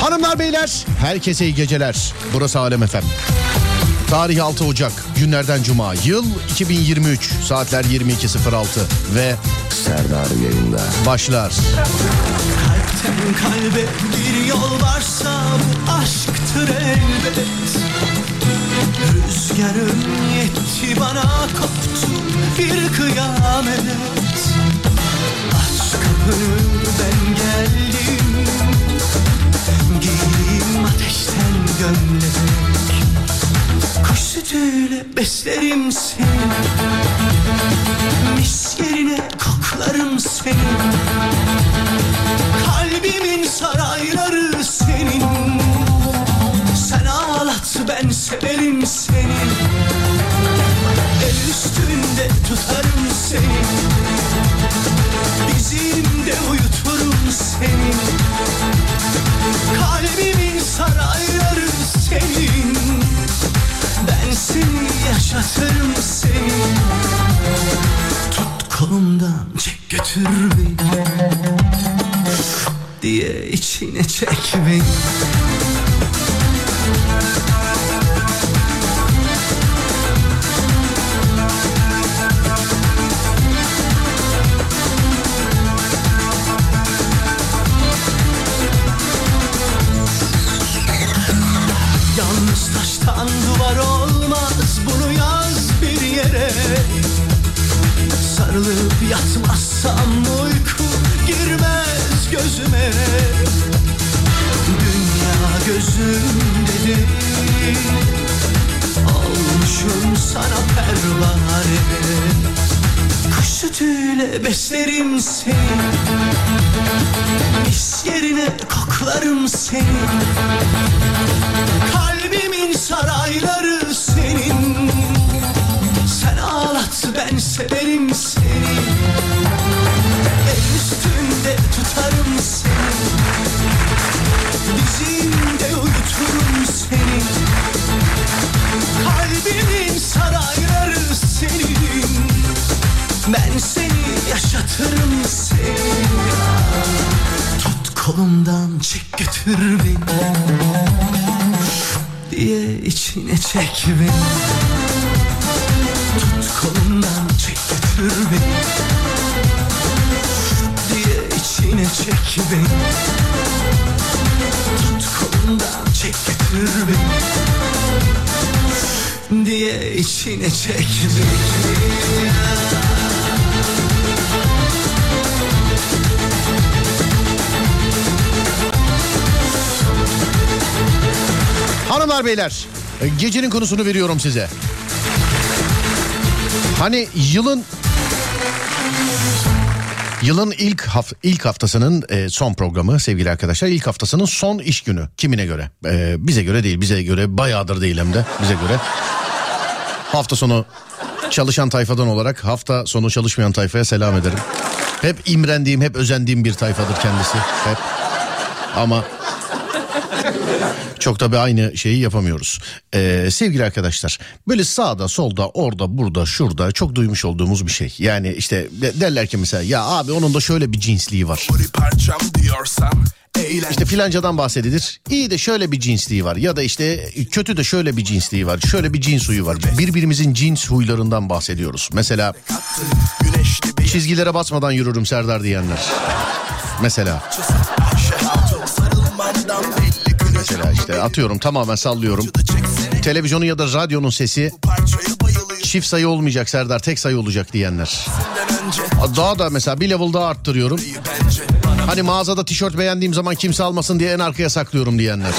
Hanımlar beyler herkese iyi geceler. Burası Alem Efem. Tarih 6 Ocak günlerden Cuma. Yıl 2023 saatler 22.06 ve Serdar yayında. başlar. Kalpten kalbe bir yol varsa bu aşktır elbet. Rüzgarın yetti bana koptu bir kıyamet. Aç kapını ben geldim. Giyeyim ateşten gömlek Kuş sütüyle beslerim seni. Mis yerine koklarım seni. Kalbimin sarayları senin. Sen ağlat ben severim seni. El üstünde tutarım götür beni diye içine çek beni Dünya gözümde değil Olmuşum sana pervane Kuş sütüyle beslerim seni Mis yerine koklarım seni Kalbimin sarayları senin. Sen ağlat ben severim seni kolumdan çek götür beni diye içine çek beni. Tut kolumdan çek götür beni diye içine çek beni. Tut kolumdan çek götür beni diye içine çek beni Hanımlar beyler e, gecenin konusunu veriyorum size. Hani yılın Yılın ilk haf ilk haftasının e, son programı sevgili arkadaşlar. ilk haftasının son iş günü. Kimine göre? E, bize göre değil. Bize göre bayağıdır değil hem de. Bize göre. Hafta sonu çalışan tayfadan olarak hafta sonu çalışmayan tayfaya selam ederim. Hep imrendiğim, hep özendiğim bir tayfadır kendisi. Hep. Ama çok tabii aynı şeyi yapamıyoruz. Ee, sevgili arkadaşlar böyle sağda solda orada burada şurada çok duymuş olduğumuz bir şey. Yani işte de- derler ki mesela ya abi onun da şöyle bir cinsliği var. İşte filancadan bahsedilir. İyi de şöyle bir cinsliği var ya da işte kötü de şöyle bir cinsliği var. Şöyle bir cins huyu var. Birbirimizin cins huylarından bahsediyoruz. Mesela çizgilere basmadan yürürüm Serdar diyenler. Mesela mesela işte atıyorum tamamen sallıyorum. Televizyonun ya da radyonun sesi çift sayı olmayacak Serdar tek sayı olacak diyenler. Daha da mesela bir level daha arttırıyorum. Hani mağazada tişört beğendiğim zaman kimse almasın diye en arkaya saklıyorum diyenler.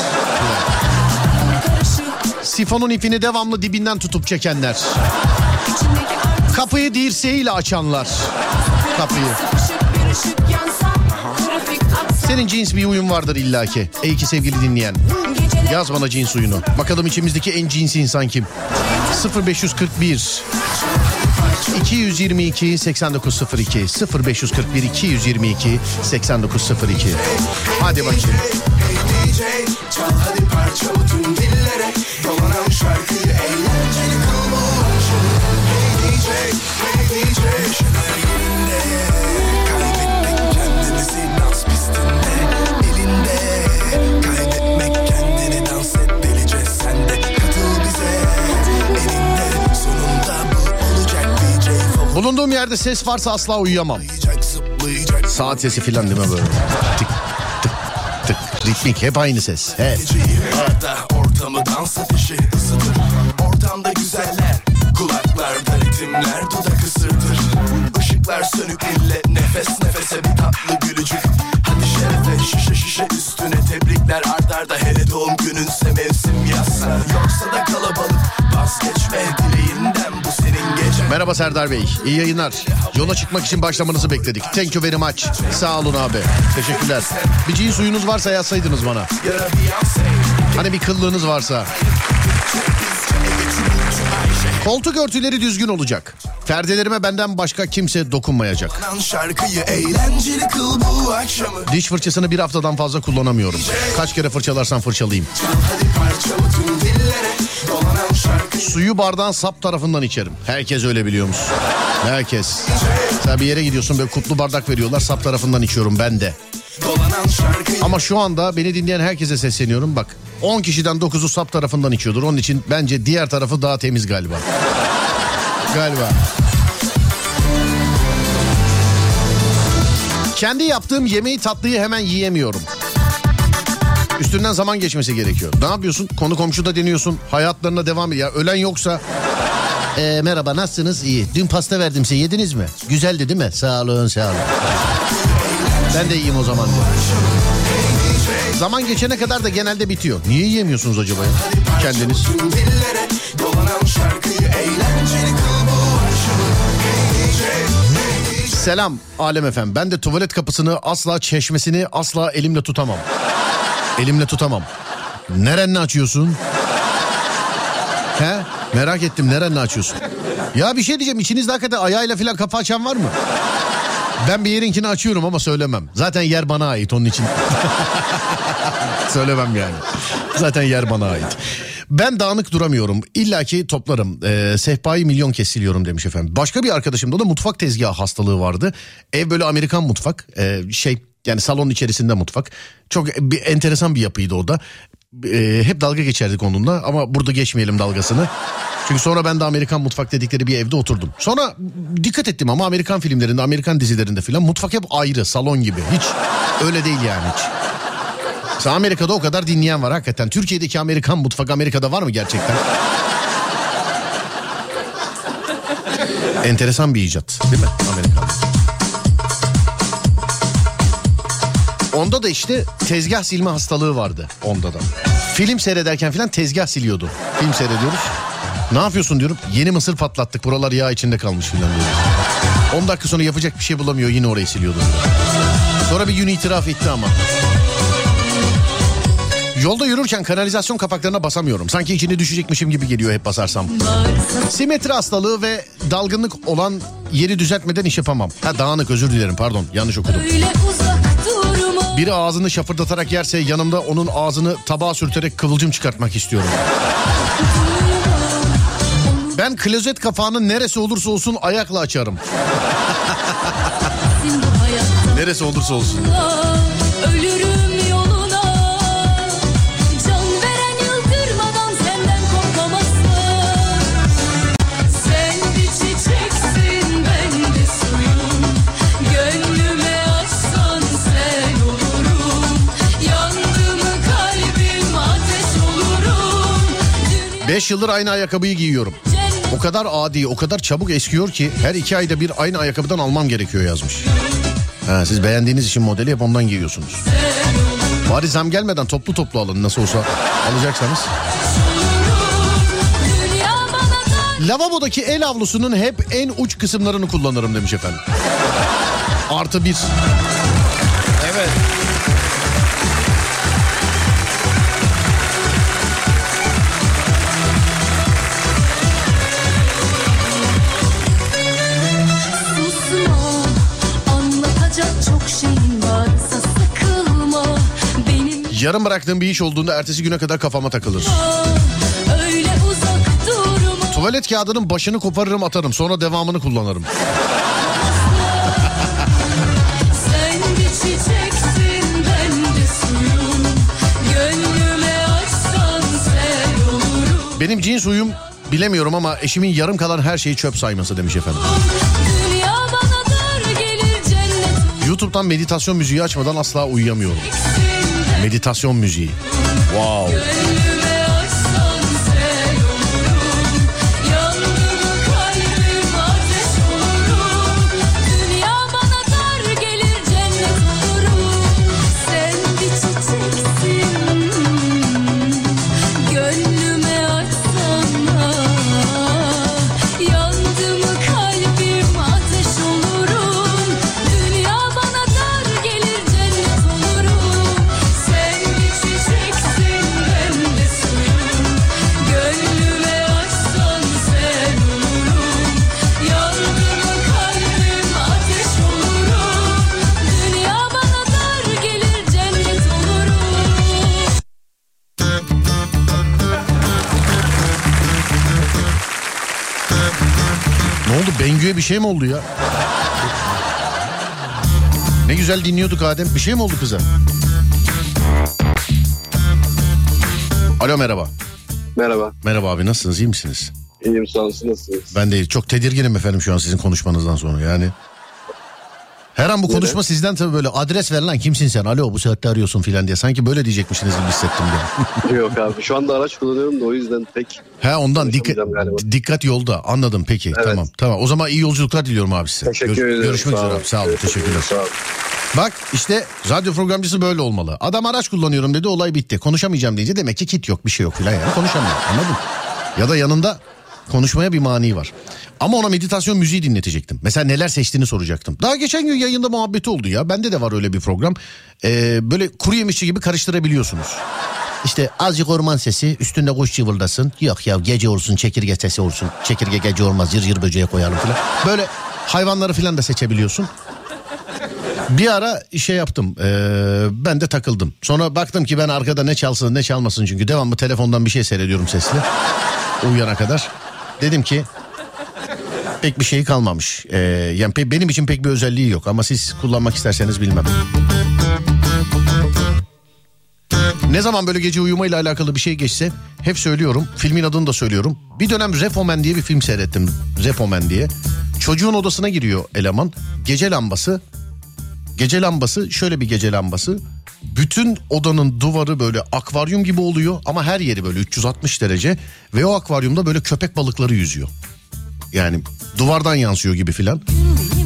Sifonun ipini devamlı dibinden tutup çekenler. Kapıyı dirseğiyle açanlar. Kapıyı. Senin cins bir uyum vardır illaki. Ey ki sevgili dinleyen. Yaz bana cins uyunu. Bakalım içimizdeki en cins insan kim? 0541 222 8902 0541 222 8902 Hadi bakayım. Hadi parçalı tüm dillere Dolanan şarkıyı eğlenceli Bulunduğum yerde ses varsa asla uyuyamam. Saat sesi filan değil mi böyle? Tık tık tık ritmik hep aynı ses. Geceyimlerde ortamı dans ateşi ısıtır Ortamda güzeller Kulaklarda ritimler dudak ısırtır Işıklar sönük millet nefes nefese bir tatlı gülücük Serdar Bey. İyi yayınlar. Yola çıkmak için başlamanızı bekledik. Thank you very much. Sağ olun abi. Teşekkürler. Bir cin suyunuz varsa yazsaydınız bana. Hani bir kıllığınız varsa. Koltuk örtüleri düzgün olacak. Perdelerime benden başka kimse dokunmayacak. Diş fırçasını bir haftadan fazla kullanamıyorum. Kaç kere fırçalarsan fırçalayayım. Suyu bardağın sap tarafından içerim. Herkes öyle biliyormuş. Herkes. Sen bir yere gidiyorsun böyle kutlu bardak veriyorlar sap tarafından içiyorum ben de. Ama şu anda beni dinleyen herkese sesleniyorum. Bak 10 kişiden 9'u sap tarafından içiyordur. Onun için bence diğer tarafı daha temiz galiba. galiba. Kendi yaptığım yemeği tatlıyı hemen yiyemiyorum. Üstünden zaman geçmesi gerekiyor. Ne yapıyorsun? Konu komşuda deniyorsun. Hayatlarına devam. Ya ölen yoksa ee, merhaba nasılsınız? İyi. Dün pasta verdim size yediniz mi? Güzeldi değil mi? Sağ olun sağ olun. Ben de yiyeyim o zaman. Zaman geçene kadar da genelde bitiyor. Niye yiyemiyorsunuz acaba ya? Kendiniz. Selam Alem efem. Ben de tuvalet kapısını asla çeşmesini asla elimle tutamam. Elimle tutamam. Nerenle açıyorsun? He? Merak ettim nerenle açıyorsun? Ya bir şey diyeceğim içinizde hakikaten ayağıyla falan kafa açan var mı? Ben bir yerinkini açıyorum ama söylemem. Zaten yer bana ait onun için. Söylemem yani. Zaten yer bana ait. Ben dağınık duramıyorum. İlla ki toplarım. Ee, sehpayı milyon kez siliyorum demiş efendim. Başka bir arkadaşımda da mutfak tezgahı hastalığı vardı. Ev böyle Amerikan mutfak. Ee, şey yani salon içerisinde mutfak. Çok bir enteresan bir yapıydı o. Ee, hep dalga geçerdik onunla ama burada geçmeyelim dalgasını. Çünkü sonra ben de Amerikan mutfak dedikleri bir evde oturdum. Sonra dikkat ettim ama Amerikan filmlerinde, Amerikan dizilerinde filan mutfak hep ayrı, salon gibi. Hiç öyle değil yani hiç. Mesela Amerika'da o kadar dinleyen var hakikaten. Türkiye'deki Amerikan mutfak Amerika'da var mı gerçekten? Enteresan bir icat değil mi Amerikan? Onda da işte tezgah silme hastalığı vardı onda da. Film seyrederken falan tezgah siliyordu. Film seyrediyoruz. Ne yapıyorsun diyorum. Yeni mısır patlattık buralar yağ içinde kalmış filan diyor. 10 dakika sonra yapacak bir şey bulamıyor yine orayı siliyordu. Sonra bir gün itiraf etti ama. Yolda yürürken kanalizasyon kapaklarına basamıyorum. Sanki içine düşecekmişim gibi geliyor hep basarsam. Simetri hastalığı ve dalgınlık olan yeri düzeltmeden iş yapamam. Ha dağınık özür dilerim pardon yanlış okudum. Öyle uzak Biri ağzını şapırdatarak yerse yanımda onun ağzını tabağa sürterek kıvılcım çıkartmak istiyorum. Ben klozet kapağının neresi olursa olsun ayakla açarım. Neresi olursa olsun. 5 yıldır aynı ayakkabıyı giyiyorum. O kadar adi, o kadar çabuk eskiyor ki her iki ayda bir aynı ayakkabıdan almam gerekiyor yazmış. Ha, siz beğendiğiniz için modeli hep ondan giyiyorsunuz. Bari zam gelmeden toplu toplu alın nasıl olsa alacaksanız. Lavabodaki el havlusunun hep en uç kısımlarını kullanırım demiş efendim. Artı bir. Yarım bıraktığım bir iş olduğunda ertesi güne kadar kafama takılır. Tuvalet kağıdının başını koparırım atarım sonra devamını kullanırım. Benim cins uyum bilemiyorum ama eşimin yarım kalan her şeyi çöp sayması demiş efendim. YouTube'dan meditasyon müziği açmadan asla uyuyamıyorum. Meditasyon müziği. Wow. Şey mi oldu ya? Ne güzel dinliyorduk Adem. Bir şey mi oldu kıza? Alo merhaba. Merhaba. Merhaba abi nasılsınız iyi misiniz? İyiyim sağ olun. Nasılsınız? Ben de çok tedirginim efendim şu an sizin konuşmanızdan sonra yani. Her an bu konuşma sizden tabii böyle adres ver lan kimsin sen? Alo bu saatte arıyorsun filan diye. Sanki böyle diyecekmişsiniz gibi hissettim ben. Yok abi. Şu anda araç kullanıyorum da o yüzden pek He ondan dikkat, dikkat yolda anladım peki Evet. tamam tamam. O zaman iyi yolculuklar diliyorum abi size. teşekkür Gör- ederim. Görüşmek üzere abi sağ olun teşekkürler. Sağ olun. Bak işte radyo programcısı böyle olmalı. Adam araç kullanıyorum dedi olay bitti. Konuşamayacağım deyince demek ki kit yok bir şey yok filan yani konuşamıyor anladın? Ya da yanında konuşmaya bir mani var. Ama ona meditasyon müziği dinletecektim. Mesela neler seçtiğini soracaktım. Daha geçen gün yayında muhabbeti oldu ya. Bende de var öyle bir program. Ee, böyle kuru yemişçi gibi karıştırabiliyorsunuz. İşte azıcık orman sesi üstünde kuş cıvıldasın. Yok ya gece olsun çekirge sesi olsun. Çekirge gece olmaz yır yır böceğe koyalım falan. Böyle hayvanları falan da seçebiliyorsun. Bir ara şey yaptım. eee, ben de takıldım. Sonra baktım ki ben arkada ne çalsın ne çalmasın çünkü devamlı telefondan bir şey seyrediyorum sesli. Uyuyana kadar. Dedim ki pek bir şey kalmamış. Eee, yani pe- benim için pek bir özelliği yok ama siz kullanmak isterseniz bilmem. Ne zaman böyle gece uyumayla alakalı bir şey geçse hep söylüyorum. Filmin adını da söylüyorum. Bir dönem Refomen diye bir film seyrettim. Refomen diye. Çocuğun odasına giriyor eleman. Gece lambası Gece lambası şöyle bir gece lambası. Bütün odanın duvarı böyle akvaryum gibi oluyor ama her yeri böyle 360 derece ve o akvaryumda böyle köpek balıkları yüzüyor. Yani duvardan yansıyor gibi filan.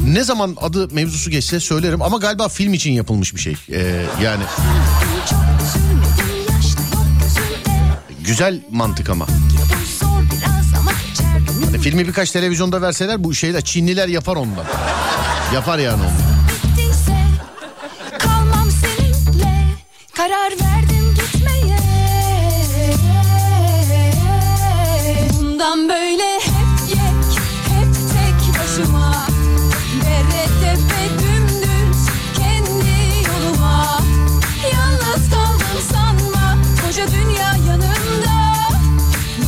Ne zaman adı mevzusu geçse söylerim ama galiba film için yapılmış bir şey. Ee, yani güzel mantık ama. Hani filmi birkaç televizyonda verseler bu şeyler Çinliler yapar ondan. Yapar yani onu. Bundan böyle hep yek Hep tek başıma Dere tepe dümdüz Kendi yoluma Yalnız kaldım sanma Koca dünya yanımda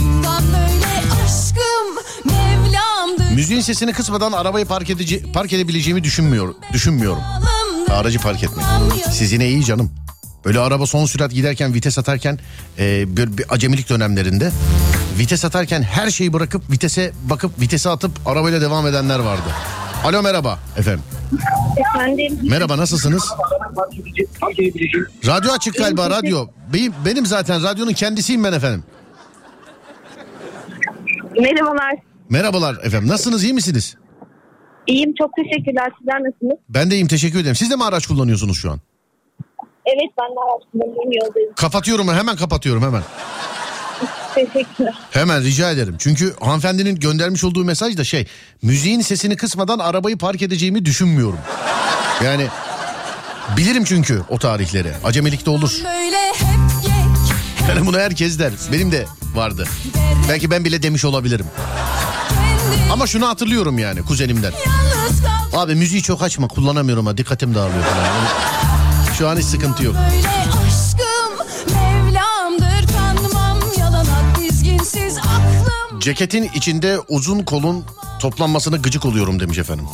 Bundan böyle aşkım Mevlamdır Müziğin sesini kısmadan arabayı park, edici, park edebileceğimi düşünmüyorum. Düşünmüyorum. Aracı park etmek. Siz yine iyi canım. Böyle araba son sürat giderken vites atarken e, bir, bir acemilik dönemlerinde vites atarken her şeyi bırakıp vitese bakıp vitese atıp arabayla devam edenler vardı. Alo merhaba efendim. Efendim Merhaba nasılsınız? Radyo açık galiba radyo. Benim, benim zaten radyonun kendisiyim ben efendim. merhabalar. Merhabalar efendim nasılsınız iyi misiniz? İyiyim çok teşekkürler. Sizler nasılsınız? Ben de iyiyim teşekkür ederim. Siz de mi araç kullanıyorsunuz şu an? Evet ben de araç kullanıyorum yoldayım. Kapatıyorum hemen kapatıyorum hemen. Teşekkürler. Hemen rica ederim. Çünkü hanımefendinin göndermiş olduğu mesaj da şey müziğin sesini kısmadan arabayı park edeceğimi düşünmüyorum. Yani bilirim çünkü o tarihleri. Acemilikte olur. Böyle hep yek Yani bunu herkes der. Benim de vardı. Belki ben bile demiş olabilirim. Ama şunu hatırlıyorum yani kuzenimden. Abi müziği çok açma kullanamıyorum ha dikkatim dağılıyor falan. Yani şu an hiç sıkıntı yok. Böyle Ceketin içinde uzun kolun toplanmasına gıcık oluyorum demiş efendim.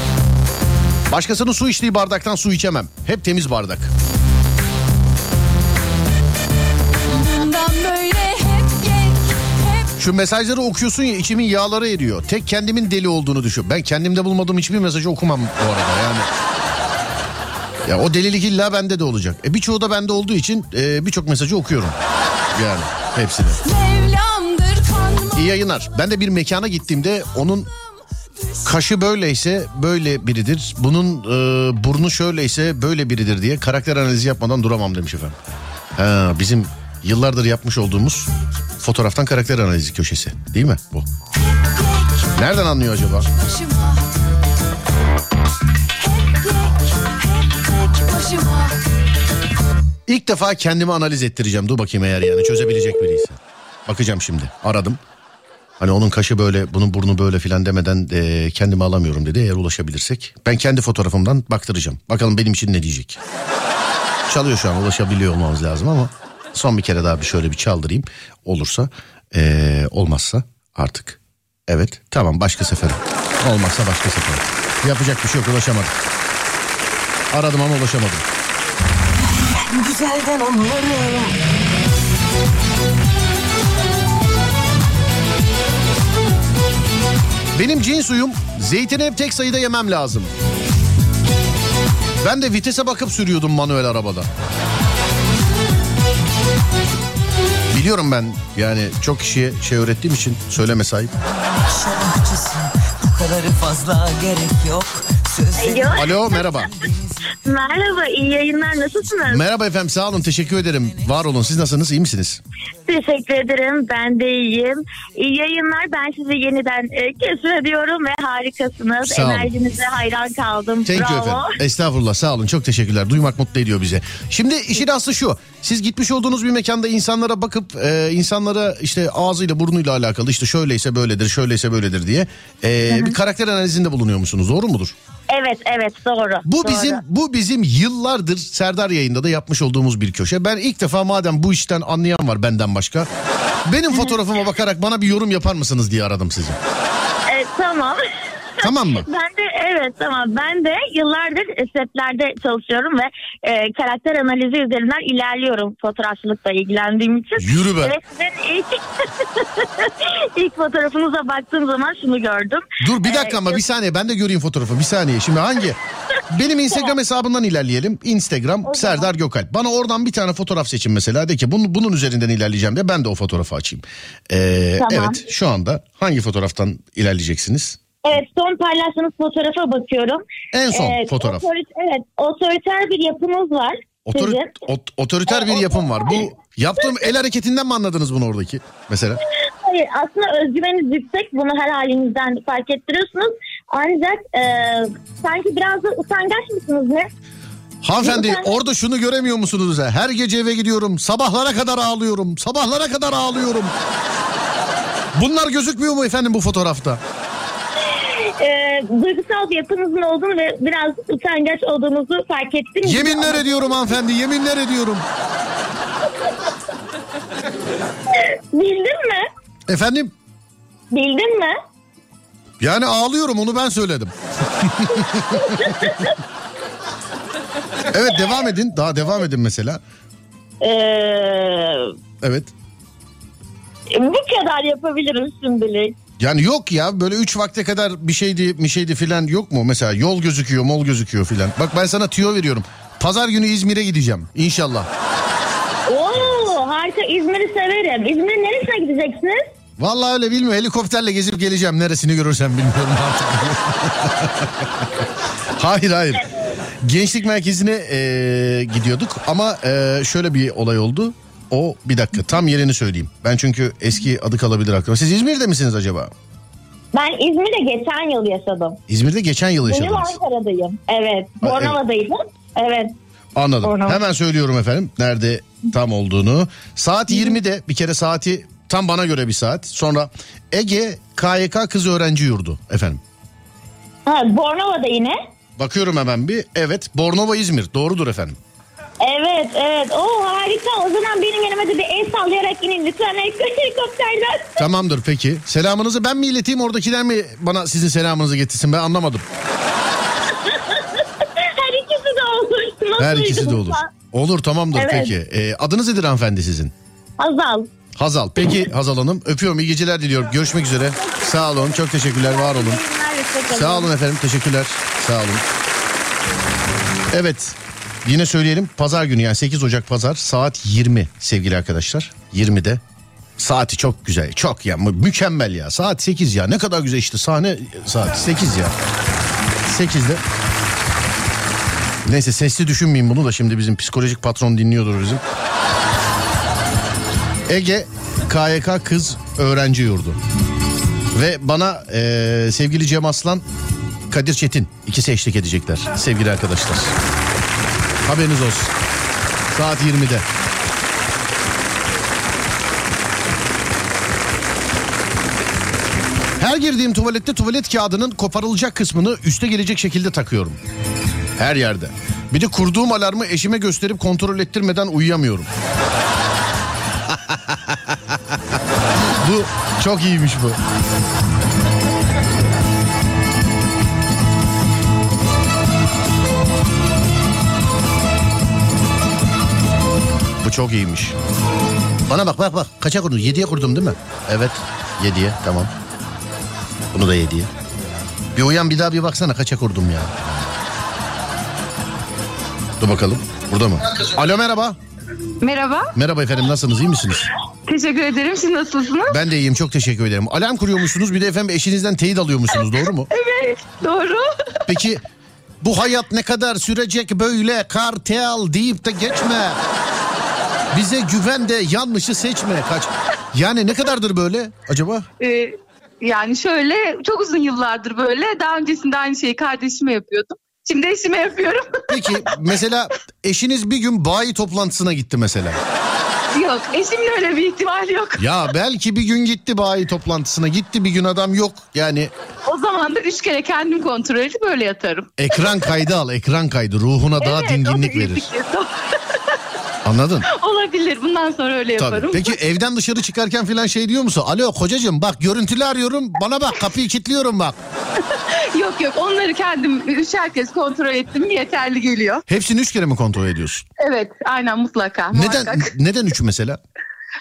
Başkasının su içtiği bardaktan su içemem. Hep temiz bardak. Şu mesajları okuyorsun ya içimin yağları eriyor. Tek kendimin deli olduğunu düşün. Ben kendimde bulmadığım hiçbir mesajı okumam bu arada yani. Ya o delilik illa bende de olacak. E birçoğu da bende olduğu için e, birçok mesajı okuyorum. Yani hepsini. İyi yayınlar. Ben de bir mekana gittiğimde onun kaşı böyleyse böyle biridir. Bunun e, burnu şöyleyse böyle biridir diye karakter analizi yapmadan duramam demiş efendim. Ha, bizim yıllardır yapmış olduğumuz fotoğraftan karakter analizi köşesi değil mi bu? Nereden anlıyor acaba? İlk defa kendimi analiz ettireceğim. Dur bakayım eğer yani çözebilecek biriyse. Bakacağım şimdi. Aradım. Hani onun kaşı böyle, bunun burnu böyle filan demeden e, kendimi alamıyorum dedi. Eğer ulaşabilirsek. Ben kendi fotoğrafımdan baktıracağım. Bakalım benim için ne diyecek. Çalıyor şu an ulaşabiliyor olmamız lazım ama son bir kere daha bir şöyle bir çaldırayım. Olursa e, olmazsa artık evet tamam başka sefere. Olmazsa başka sefere. Yapacak bir şey yok ulaşamadım. Aradım ama ulaşamadım. Güzelden anlarım. Benim cin suyum zeytini hep tek sayıda yemem lazım. Ben de vitese bakıp sürüyordum manuel arabada. Biliyorum ben yani çok kişiye şey öğrettiğim için söyleme sahip. Bu kadarı fazla gerek yok. Alo. Alo merhaba. Merhaba, iyi yayınlar. Nasılsınız? Merhaba efendim sağ olun teşekkür ederim. Var olun siz nasılsınız iyi misiniz? Teşekkür ederim. Ben de iyiyim. İyi yayınlar. Ben sizi yeniden e, keşfediyorum ve harikasınız. Sağ olun. Enerjinize hayran kaldım. Thank you Bravo. efendim. Estağfurullah sağ olun çok teşekkürler. Duymak mutlu ediyor bize. Şimdi işin aslı şu. Siz gitmiş olduğunuz bir mekanda insanlara bakıp e, insanlara işte ağzıyla burnuyla alakalı işte şöyleyse böyledir şöyleyse böyledir diye e, bir karakter analizinde bulunuyor musunuz? Doğru mudur? Evet, evet doğru. Bu doğru. bizim bu bizim yıllardır Serdar yayında da yapmış olduğumuz bir köşe. Ben ilk defa madem bu işten anlayan var benden başka. Benim fotoğrafıma bakarak bana bir yorum yapar mısınız diye aradım sizi. Evet, tamam. Tamam mı? Ben de evet tamam ben de yıllardır setlerde çalışıyorum ve e, karakter analizi üzerinden ilerliyorum fotoğrafçılıkla ilgilendiğim için. Yürü be. Ve sizin ilk, ilk fotoğrafınıza baktığım zaman şunu gördüm. Dur bir dakika Ee, ama bir saniye ben de göreyim fotoğrafı bir saniye. Şimdi hangi? Benim Instagram hesabından ilerleyelim. Instagram Serdar Gökalp. Bana oradan bir tane fotoğraf seçin mesela. De ki bunun, bunun üzerinden ilerleyeceğim de ben de o fotoğrafı açayım. Ee, Tamam. Evet şu anda hangi fotoğraftan ilerleyeceksiniz? Evet son paylaştığınız fotoğrafa bakıyorum. En son Ee, fotoğraf. otorit- evet otoriter bir yapınız var. Otori- ot- otoriter bir yapım var. Bu yaptığım el hareketinden mi anladınız bunu oradaki mesela? Hayır aslında özgüveniniz yüksek bunu her halinizden fark ettiriyorsunuz. Ancak e, sanki biraz da utangaç mısınız ne? Hanımefendi ben- orada şunu göremiyor musunuz? Her gece eve gidiyorum. Sabahlara kadar ağlıyorum. Sabahlara kadar ağlıyorum. Bunlar gözükmüyor mu efendim bu fotoğrafta? E, duygusal bir yapınızın olduğunu ve biraz utangaç olduğunuzu fark ettim. Yeminler ediyorum hanımefendi yeminler ediyorum. Bildin mi? Efendim? Bildin mi? Yani ağlıyorum onu ben söyledim. evet devam edin. Daha devam edin mesela. Ee, Evet. bu kadar yapabilirim şimdilik. Yani yok ya böyle üç vakte kadar bir şeydi bir şeydi filan yok mu? Mesela yol gözüküyor mol gözüküyor filan. Bak ben sana tüyo veriyorum. Pazar günü İzmir'e gideceğim inşallah. Oo harika İzmir'i severim. İzmir'in neresine gideceksiniz? Vallahi öyle bilmiyorum helikopterle gezip geleceğim neresini görürsem bilmiyorum artık. hayır hayır. Gençlik merkezine e, gidiyorduk ama e, şöyle bir olay oldu. O bir dakika tam yerini söyleyeyim. Ben çünkü eski adı kalabilir aklıma. Siz İzmir'de misiniz acaba? Ben İzmir'de geçen yıl yaşadım. İzmir'de geçen yıl yaşadınız. Ankara'dayım. Evet. Bornova'daydım. Evet. Anladım. Bornova. Hemen söylüyorum efendim nerede tam olduğunu. Saat 20'de bir kere saati tam bana göre bir saat. Sonra Ege KYK Kız Öğrenci Yurdu efendim. Ha, Bornova'da yine. Bakıyorum hemen bir. Evet Bornova İzmir doğrudur efendim. Evet evet. O harika. O zaman benim yanıma da bir el sallayarak inin lütfen helikopterden. Tamamdır peki. Selamınızı ben mi ileteyim oradakiler mi bana sizin selamınızı getirsin ben anlamadım. Her ikisi de olur. Nasıl Her ikisi de olur. Olur tamamdır Evet. peki. Ee, adınız nedir hanımefendi sizin? Hazal. Hazal. Peki Hazal Hanım öpüyorum iyi geceler diliyorum. Görüşmek üzere. Sağ olun çok teşekkürler var olun. Sağ olun efendim teşekkürler. Sağ olun. Evet yine söyleyelim pazar günü yani 8 Ocak pazar saat 20 sevgili arkadaşlar. 20'de saati çok güzel çok ya mü- mükemmel ya saat 8 ya ne kadar güzel işte sahne saat 8 ya. 8'de. Neyse sesli düşünmeyin bunu da şimdi bizim psikolojik patron dinliyordur bizim. Ege KYK Kız Öğrenci Yurdu. Ve bana eee, sevgili Cem Aslan, Kadir Çetin ikisi eşlik edecekler sevgili arkadaşlar. Haberiniz olsun. Saat 20'de. Her girdiğim tuvalette tuvalet kağıdının koparılacak kısmını üste gelecek şekilde takıyorum. Her yerde. Bir de kurduğum alarmı eşime gösterip kontrol ettirmeden uyuyamıyorum. bu çok iyiymiş bu. Çok iyiymiş. Bana bak bak bak kaça kurdun? Yediye kurdum değil mi? Evet yediye tamam. Bunu da yediye. Bir uyan bir daha bir baksana kaça kurdum ya. Dur bakalım. Burada mı? Alo merhaba. Merhaba. Merhaba efendim nasılsınız iyi misiniz? Teşekkür ederim. Siz nasılsınız? Ben de iyiyim çok teşekkür ederim. Alarm kuruyormuşsunuz bir de efendim eşinizden teyit alıyormuşsunuz doğru mu? Evet. Doğru. Peki bu hayat ne kadar sürecek böyle kartel deyip de geçme. Bize güven de yanlışı seçme. Kaç. Yani ne kadardır böyle acaba? Ee, yani şöyle çok uzun yıllardır böyle. Daha öncesinde aynı şeyi kardeşime yapıyordum. Şimdi eşime yapıyorum. Peki mesela eşiniz bir gün bayi toplantısına gitti mesela. yok. Eşimle öyle bir ihtimal yok. Ya belki bir gün gitti bayi toplantısına gitti bir gün adam yok. Yani O zaman da üç kere kendim kontrol edip böyle yatarım. ekran kaydı al ekran kaydı ruhuna daha Evet, o da dinginlik verir. Anladın? Olabilir. Bundan sonra öyle Tabii. yaparım. Peki evden dışarı çıkarken falan şey diyor musun? Alo kocacığım bak görüntülü arıyorum bana bak kapıyı kilitliyorum bak. yok yok. Onları kendim üçer kez kontrol ettim. Yeterli geliyor. Hepsini üç kere mi kontrol ediyorsun? Evet. Aynen mutlaka. Neden muhakkak. neden üç mesela?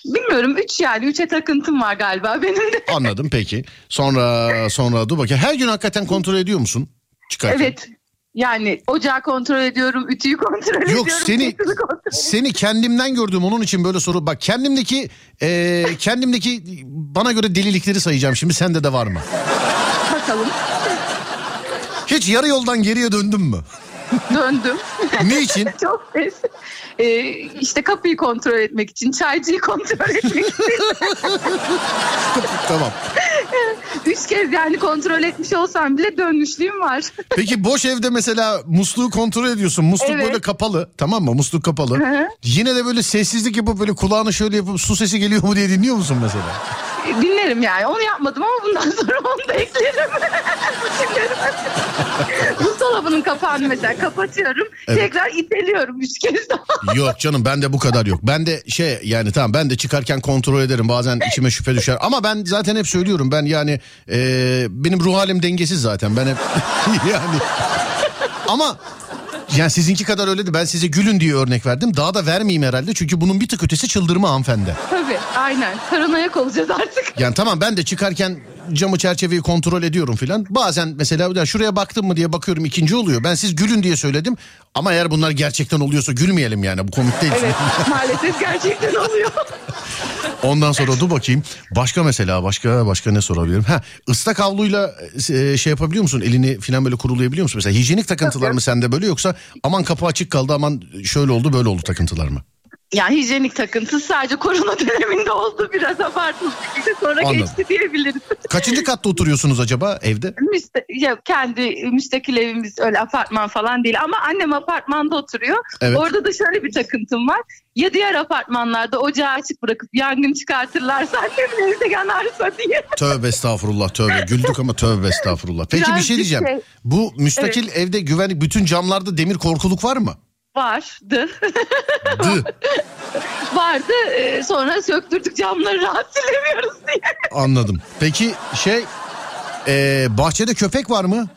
Bilmiyorum. Üç yani. Üçe takıntım var galiba benim de. Anladım peki. Sonra sonra dur bakayım. Her gün hakikaten kontrol ediyor musun? Çıkarken. Evet. Yani ocağı kontrol ediyorum, ütüyü kontrol ediyorum. Yok seni kontrol seni kendimden gördüm onun için böyle soru. Bak kendimdeki e, kendimdeki bana göre delilikleri sayacağım şimdi sende de var mı? Bakalım. Hiç yarı yoldan geriye döndün mü? Döndüm. Niçin? Çok pes. Ee, işte kapıyı kontrol etmek için, çaycıyı kontrol etmek için. tamam. Üç kez yani kontrol etmiş olsam bile dönmüşlüğüm var. Peki boş evde mesela musluğu kontrol ediyorsun. Musluk Evet. böyle kapalı tamam mı? Musluk kapalı. Hı hı. Yine de böyle sessizlik yapıp böyle kulağını şöyle yapıp su sesi geliyor mu diye dinliyor musun mesela? Dinlerim yani. Onu yapmadım ama bundan sonra onu da eklerim. Dinlerim. Buzdolabının kapağını mesela kapatıyorum. Evet. Tekrar iteliyorum üç kez daha. Yok canım bende bu kadar yok. Ben de şey yani tamam ben de çıkarken kontrol ederim. Bazen içime şüphe düşer. Ama ben zaten hep söylüyorum. Ben yani e, benim ruh halim dengesiz zaten. Ben hep yani ama yani sizinki kadar öyle de ben size gülün diye örnek verdim. Daha da vermeyeyim herhalde. Çünkü bunun bir tık ötesi çıldırma hanımefendi. Tabii aynen. Paranoyak olacağız artık. Yani tamam ben de çıkarken camı çerçeveyi kontrol ediyorum filan. Bazen mesela ya şuraya baktım mı diye bakıyorum ikinci oluyor. Ben siz gülün diye söyledim. Ama eğer bunlar gerçekten oluyorsa gülmeyelim yani. Bu komik değil. Evet maalesef gerçekten oluyor. Ondan sonra dur bakayım. Başka mesela başka başka ne sorabilirim? Ha ıslak havluyla e, şey yapabiliyor musun? Elini filan böyle kurulayabiliyor musun? Mesela hijyenik takıntılar mı sende böyle yoksa aman kapı açık kaldı aman şöyle oldu böyle oldu takıntılar mı? Yani hijyenik takıntısı sadece korona döneminde oldu. Biraz bir şekilde sonra Anladım. geçti diyebiliriz. Kaçıncı katta oturuyorsunuz acaba evde? Müste ya kendi müstakil evimiz öyle apartman falan değil ama annem apartmanda oturuyor. Evet. Orada da şöyle bir takıntım var. Ya diğer apartmanlarda ocağı açık bırakıp yangın çıkartırlarsa annemin evde yanarsa diye. Tövbe estağfurullah tövbe. Güldük ama tövbe estağfurullah. Peki bir Birazcık şey diyeceğim. şey- Bu müstakil evde güvenlik bütün camlarda demir korkuluk var mı? Vardı. Dı. Vardı. Ee, sonra söktürdük camları rahat silemiyoruz diye. Anladım. Peki şey e, bahçede köpek var mı?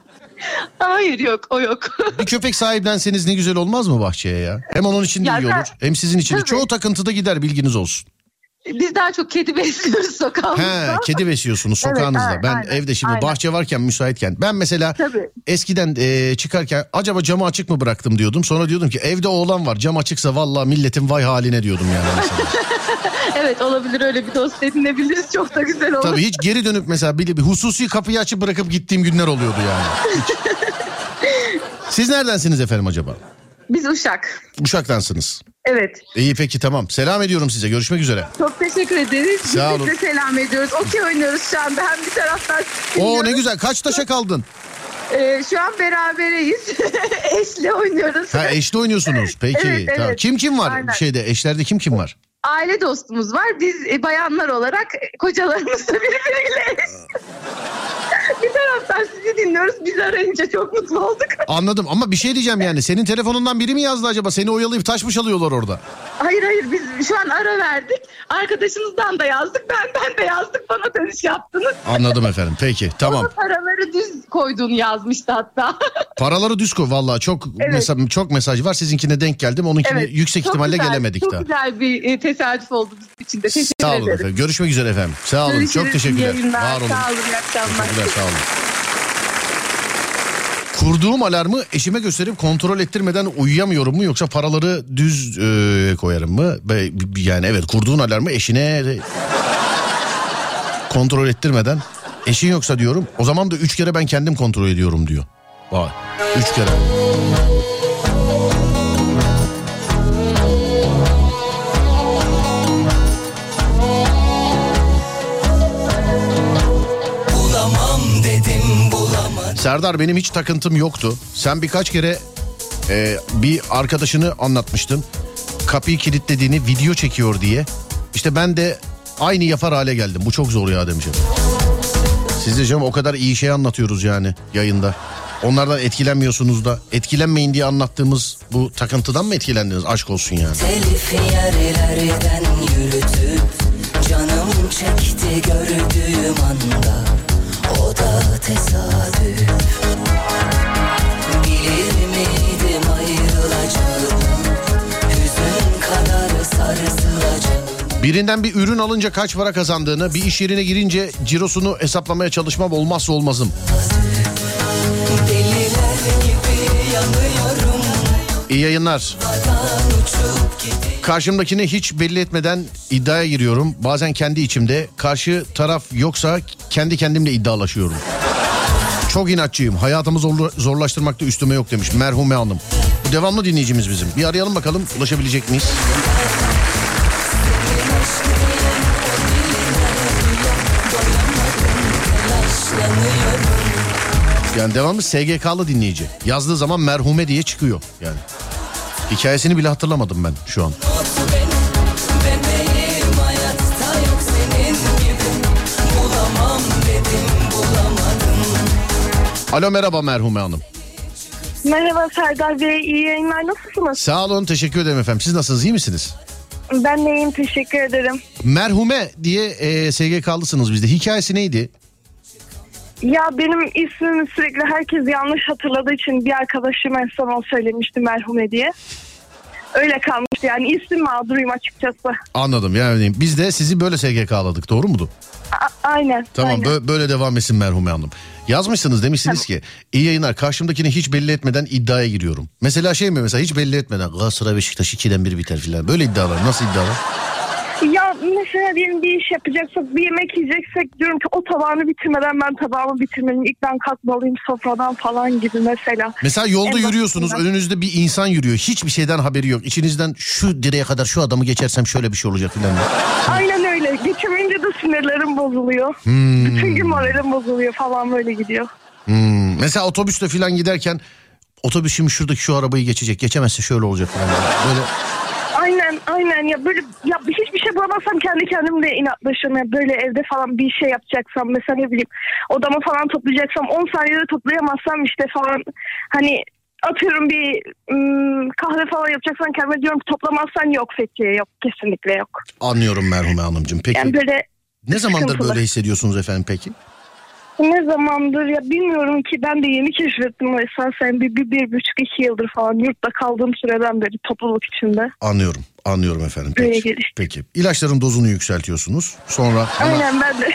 Hayır yok o yok. Bir köpek sahiplenseniz ne güzel olmaz mı bahçeye ya? Hem onun için de Ya iyi ben- olur. Hem sizin için de. Tabii. Çoğu takıntıda gider bilginiz olsun. Biz daha çok kedi besliyoruz sokağımızda. He, kedi besliyorsunuz Evet, sokağınızda. aynen, ben aynen, evde şimdi aynen. bahçe varken müsaitken ben mesela Tabii. eskiden e, çıkarken acaba camı açık mı bıraktım diyordum. Sonra diyordum ki evde oğlan var cam açıksa vallahi milletin vay haline diyordum yani. Evet olabilir öyle bir dost edinebiliriz. Çok da güzel olur. Tabii hiç geri dönüp mesela bir, bir hususi kapıyı açıp bırakıp gittiğim günler oluyordu yani. Siz neredensiniz efendim acaba? Biz Uşak. Uşak'tansınız. Evet. İyi peki tamam. Selam ediyorum size. Görüşmek üzere. Çok teşekkür ederiz. Sağ Biz olun. de selam ediyoruz. Okey oynuyoruz şu anda. Hem bir taraftan Oo ne güzel. Kaç taşa kaldın? Ee, şu an berabereyiz. Eşle oynuyoruz. Ha eşli oynuyorsunuz. Peki. Evet, tamam. evet. Kim kim var Aynen. şeyde? Eşlerde kim kim var? Aile dostumuz var. Biz e, bayanlar olarak e, kocalarımızla birbiriyle bir taraftan sizi dinliyoruz. Biz arayınca çok mutlu olduk. Anladım ama bir şey diyeceğim yani. Senin telefonundan biri mi yazdı acaba? Seni oyalayıp taş mı çalıyorlar orada? Hayır hayır biz şu an ara verdik. Arkadaşınızdan da yazdık. Benden de yazdık. Bana dönüş yaptınız. Anladım efendim. Peki tamam. Paraları düz koyduğunu yazmıştı hatta. Paraları düz koy. Vallahi çok Evet. mesa- çok mesaj var. Sizinkine denk geldim. Onunkine Evet, yüksek çok ihtimalle güzel, gelemedik çok daha. güzel bir e, tesadüf oldu bizim için de. Teşekkür Sağ olun ederim. efendim. Görüşmek üzere efendim. Sağ olun. Görüşürüz, Çok teşekkürler. yayınlar. Var olun. Sağ olun, iyi akşamlar. Teşekkürler sağ olun. Kurduğum alarmı eşime gösterip kontrol ettirmeden uyuyamıyorum mu yoksa paraları düz e, koyarım mı? Yani evet kurduğun alarmı eşine kontrol ettirmeden eşin yoksa diyorum o zaman da üç kere ben kendim kontrol ediyorum diyor. Vay üç kere. Serdar benim hiç takıntım yoktu. Sen birkaç kere e, bir arkadaşını anlatmıştın. Kapıyı kilitlediğini video çekiyor diye. İşte ben de aynı yapar hale geldim. Bu çok zor ya demişim. Siz de canım o kadar iyi şey anlatıyoruz yani yayında. Onlardan etkilenmiyorsunuz da. Etkilenmeyin diye anlattığımız bu takıntıdan mı etkilendiniz? Aşk olsun yani. Telifi yerlerden yürütüp Canım çekti gördüğüm anda O da tesadüf Birinden bir ürün alınca kaç para kazandığını, bir iş yerine girince cirosunu hesaplamaya çalışmam olmazsa olmazım. İyi yayınlar. Karşımdakini hiç belli etmeden iddiaya giriyorum. Bazen kendi içimde karşı taraf yoksa kendi kendimle iddialaşıyorum. Çok inatçıyım. Hayatımı zorla- zorlaştırmakta üstüme yok demiş merhume hanım. Bu devamlı dinleyicimiz bizim. Bir arayalım bakalım ulaşabilecek miyiz? Yani devamlı SGK'lı dinleyici. Yazdığı zaman merhume diye çıkıyor yani. Hikayesini bile hatırlamadım ben şu an. Alo merhaba merhume hanım. Merhaba Serdar Bey, iyi yayınlar. Nasılsınız? Sağ olun teşekkür ederim efendim. Siz nasılsınız iyi misiniz? Ben de iyiyim, teşekkür ederim. Merhume diye e, SGK'lısınız bizde. Hikayesi neydi? Ya benim ismimi sürekli herkes yanlış hatırladığı için bir arkadaşım en son söylemişti merhume diye. Öyle kalmıştı yani isim mağduruyum açıkçası. Anladım yani biz de sizi böyle SGK'ladık doğru mudur? A- aynen. Tamam aynen. bö- böyle devam etsin merhume hanım. Yazmışsınız demişsiniz ki iyi yayınlar karşımdakini hiç belli etmeden iddiaya giriyorum. Mesela şey mi mesela hiç belli etmeden Galatasaray Beşiktaş 2'den 1 biter filan. Böyle iddialar nasıl iddialar? Mesela diyelim bir iş yapacaksak, bir yemek yiyeceksek diyorum ki o tabağını bitirmeden ben tabağımı bitirmeliyim. İlk ben kalkmalıyım sofradan falan gibi mesela. Mesela yolda En yürüyorsunuz basitinden. önünüzde bir insan yürüyor. Hiçbir şeyden haberi yok. İçinizden şu direğe kadar şu adamı geçersem şöyle bir şey olacak filan. Aynen öyle. Geçemeyince de sinirlerim bozuluyor. Hmm. Bütün gün moralim bozuluyor falan böyle gidiyor. Hmm. Mesela otobüste filan giderken otobüsüm şuradaki şu arabayı geçecek. Geçemezse şöyle olacak filan. Böyle Aynen ya böyle ya hiçbir şey bulamazsam kendi kendimle inatlaşıyorum. Ya böyle evde falan bir şey yapacaksam mesela ne bileyim odamı falan toplayacaksam 10 saniyede toplayamazsam işte falan hani atıyorum bir ım, kahve falan yapacaksan kendime diyorum ki toplamazsan yok Fethiye yok kesinlikle yok. Anlıyorum merhume hanımcığım. Peki Yani böyle ne zamandır sıkıntılı. böyle hissediyorsunuz efendim peki? Ne zamandır ya bilmiyorum ki ben de yeni keşfettim esasen bir, bir, bir buçuk iki yıldır falan yurtta kaldığım süreden beri topluluk içinde. Anlıyorum. Anlıyorum efendim. Peki. Peki. İlaçların dozunu yükseltiyorsunuz. Sonra Aynen ben de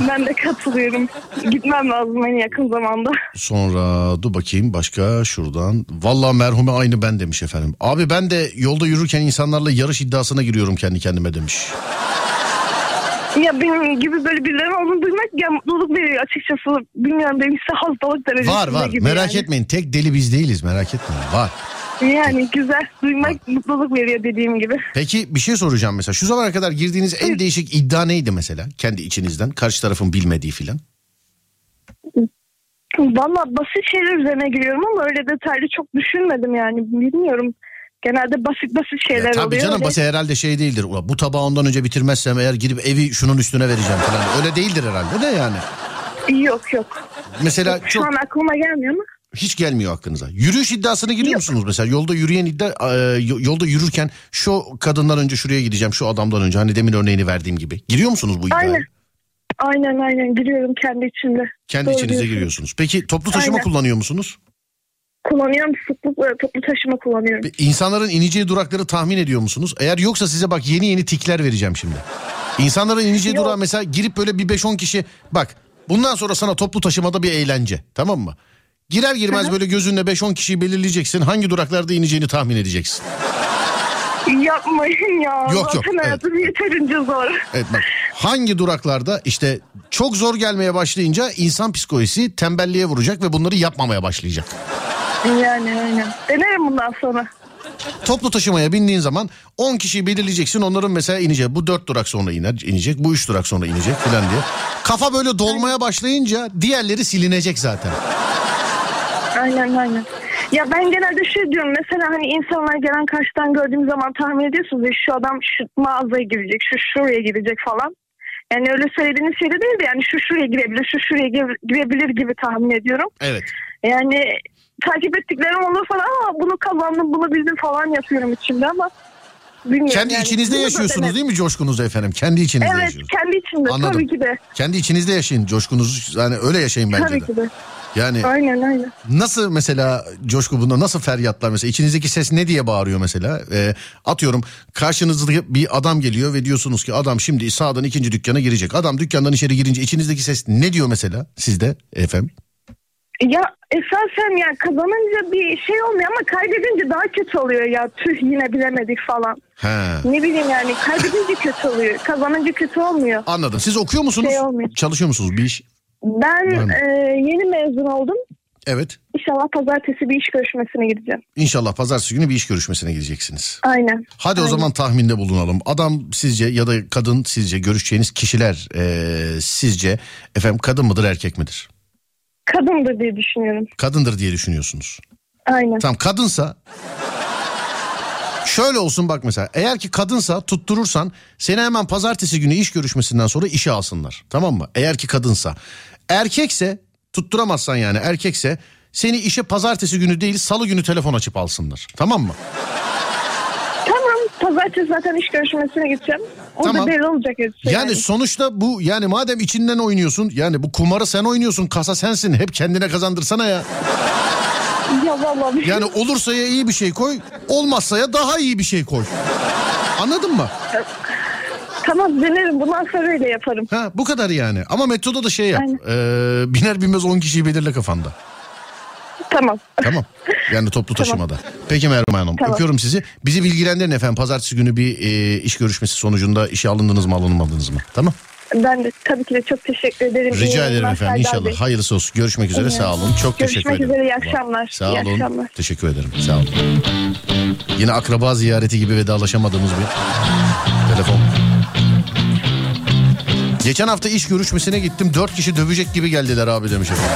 ben de katılıyorum. Gitmem lazım en yakın zamanda. Sonra dur bakayım başka şuradan. Vallahi merhume aynı ben demiş efendim. Abi ben de yolda yürürken insanlarla yarış iddiasına giriyorum kendi kendime demiş. Ya benim gibi böyle birilerinin olduğunu duymak ya mutluluk veriyor açıkçası. Bilmiyorum benim ise hastalık derecesinde Var var gibi merak yani. etmeyin tek deli biz değiliz merak etmeyin var. Yani güzel duymak mutluluk veriyor dediğim gibi. Peki bir şey soracağım mesela şu zamana kadar girdiğiniz en değişik iddia neydi mesela kendi içinizden karşı tarafın bilmediği filan? Valla basit şeyler üzerine giriyorum ama öyle detaylı çok düşünmedim yani bilmiyorum. Genelde basit basit şeyler Ya tabii oluyor. canım Öyle- basit herhalde şey değildir. Ulan bu tabağı ondan önce bitirmezsem eğer gidip evi şunun üstüne vereceğim falan. Öyle değildir herhalde de yani. Yok yok. Mesela Şu çok an aklıma gelmiyor ama. hiç gelmiyor aklınıza. Yürüyüş iddiasına giriyor musunuz mesela? Yolda yürüyen iddia e, yo- yolda yürürken şu kadından önce şuraya gideceğim, şu adamdan önce hani demin örneğini verdiğim gibi. Giriyor musunuz bu iddiaya? Aynen. Aynen aynen giriyorum kendi içimde. Kendi Doğru içinize diyorsun. giriyorsunuz. Peki toplu taşıma Aynen. kullanıyor musunuz? Kullanıyorum sıklıkla toplu taşıma kullanıyorum. İnsanların ineceği durakları tahmin ediyor musunuz? Eğer yoksa size bak yeni yeni tikler vereceğim şimdi. İnsanların ineceği Yok. durağa mesela girip böyle bir 5-10 kişi bak bundan sonra sana toplu taşımada bir eğlence tamam mı? Girer girmez böyle gözünle 5-10 kişiyi belirleyeceksin. Hangi duraklarda ineceğini tahmin edeceksin. Yapmayın ya. Yok, yok, Zaten hayatım yeterince zor. Evet bak hangi duraklarda işte çok zor gelmeye başlayınca insan psikolojisi tembelliğe vuracak ve bunları yapmamaya başlayacak. Yani aynen. Denerim bundan sonra. Toplu taşımaya bindiğin zaman 10 kişiyi belirleyeceksin. Onların mesela inecek. Bu 4 durak sonra iner, inecek. Bu 3 durak sonra inecek falan diye. Kafa böyle dolmaya başlayınca diğerleri silinecek zaten. Aynen aynen. Ya ben genelde şey diyorum mesela hani insanlar gelen karşıdan gördüğüm zaman tahmin ediyorsunuz ya şu adam şu mağazaya girecek, şu şuraya girecek falan. Yani öyle söylediğiniz şey de değil de yani şu şuraya girebilir, şu şuraya gire- girebilir gibi tahmin ediyorum. Evet. Yani takip ettiklerim olur falan ama bunu kazandım, bunu bildim falan yapıyorum içimde ama bilmiyorum. Kendi yani. içinizde Bunu yaşıyorsunuz değil mi coşkunuzu efendim? Kendi içinizde Evet, yaşıyorsunuz. kendi içimde Anladım. tabii ki de. Kendi içinizde yaşayın coşkunuzu. Yani öyle yaşayın bence Tabii de. ki de. Yani Aynen aynen. Nasıl mesela coşku bunda nasıl feryatlar mesela içinizdeki ses ne diye bağırıyor mesela Ee, atıyorum karşınızda bir adam geliyor ve diyorsunuz ki adam şimdi sağdan ikinci dükkana girecek adam dükkandan içeri girince içinizdeki ses ne diyor mesela sizde efendim Ya esasen ya kazanınca bir şey olmuyor ama kaybedince daha kötü oluyor ya tüh yine bilemedik falan. He. Ne bileyim yani kaybedince kötü oluyor. Kazanınca kötü olmuyor. Anladım siz okuyor musunuz Şey olmuyor. çalışıyor musunuz bir iş Ben e, yeni mezun oldum. evet İnşallah pazartesi bir iş görüşmesine gideceğim. İnşallah pazartesi günü bir iş görüşmesine gideceksiniz. Aynen. Hadi o Aynen. zaman tahminde bulunalım. Adam sizce ya da kadın sizce görüşeceğiniz kişiler ee, sizce efendim kadın mıdır erkek midir? Kadındır diye düşünüyorum. Kadındır diye düşünüyorsunuz. Aynen. Tamam kadınsa şöyle olsun bak mesela eğer ki kadınsa tutturursan seni hemen pazartesi günü iş görüşmesinden sonra işe alsınlar. Tamam mı? Eğer ki kadınsa. Erkekse tutturamazsan yani erkekse seni işe pazartesi günü değil salı günü telefon açıp alsınlar. Tamam mı? Pazartesi zaten iş görüşmesine gideceğim. Orada Tamam. belli olacak hepsi. Yani sonuçta bu yani madem içinden oynuyorsun yani bu kumarı sen oynuyorsun kasa sensin hep kendine kazandırsana ya. Ya vallahi. Yani olursa ya iyi bir şey koy olmazsa ya daha iyi bir şey koy. Anladın mı? Tamam denerim. Bundan sonra öyle yaparım. Ha bu kadar yani. Ama metoda da şey yap. Aynen. Ee, biner binmez 10 kişiyi belirle kafanda. Tamam. Tamam. Yani toplu Tamam. taşımada. Peki Merve Hanım. Tamam. Öpüyorum sizi. Bizi bilgilendirin efendim. Pazartesi günü bir e, iş görüşmesi sonucunda işe alındınız mı alınmadınız mı? Tamam. Ben de tabii ki de çok teşekkür ederim. İyi Rica ederim yayınlar efendim. İnşallah Bey. hayırlısı olsun. Görüşmek üzere. Evet. Sağ olun. Çok Görüşmek teşekkür ederim. üzere, iyi akşamlar. Sağ İyi olun. akşamlar. Teşekkür ederim. Sağ olun. Yine akraba ziyareti gibi vedalaşamadığımız bir telefon. Geçen hafta iş görüşmesine gittim. Dört kişi dövecek gibi geldiler abi demiş efendim.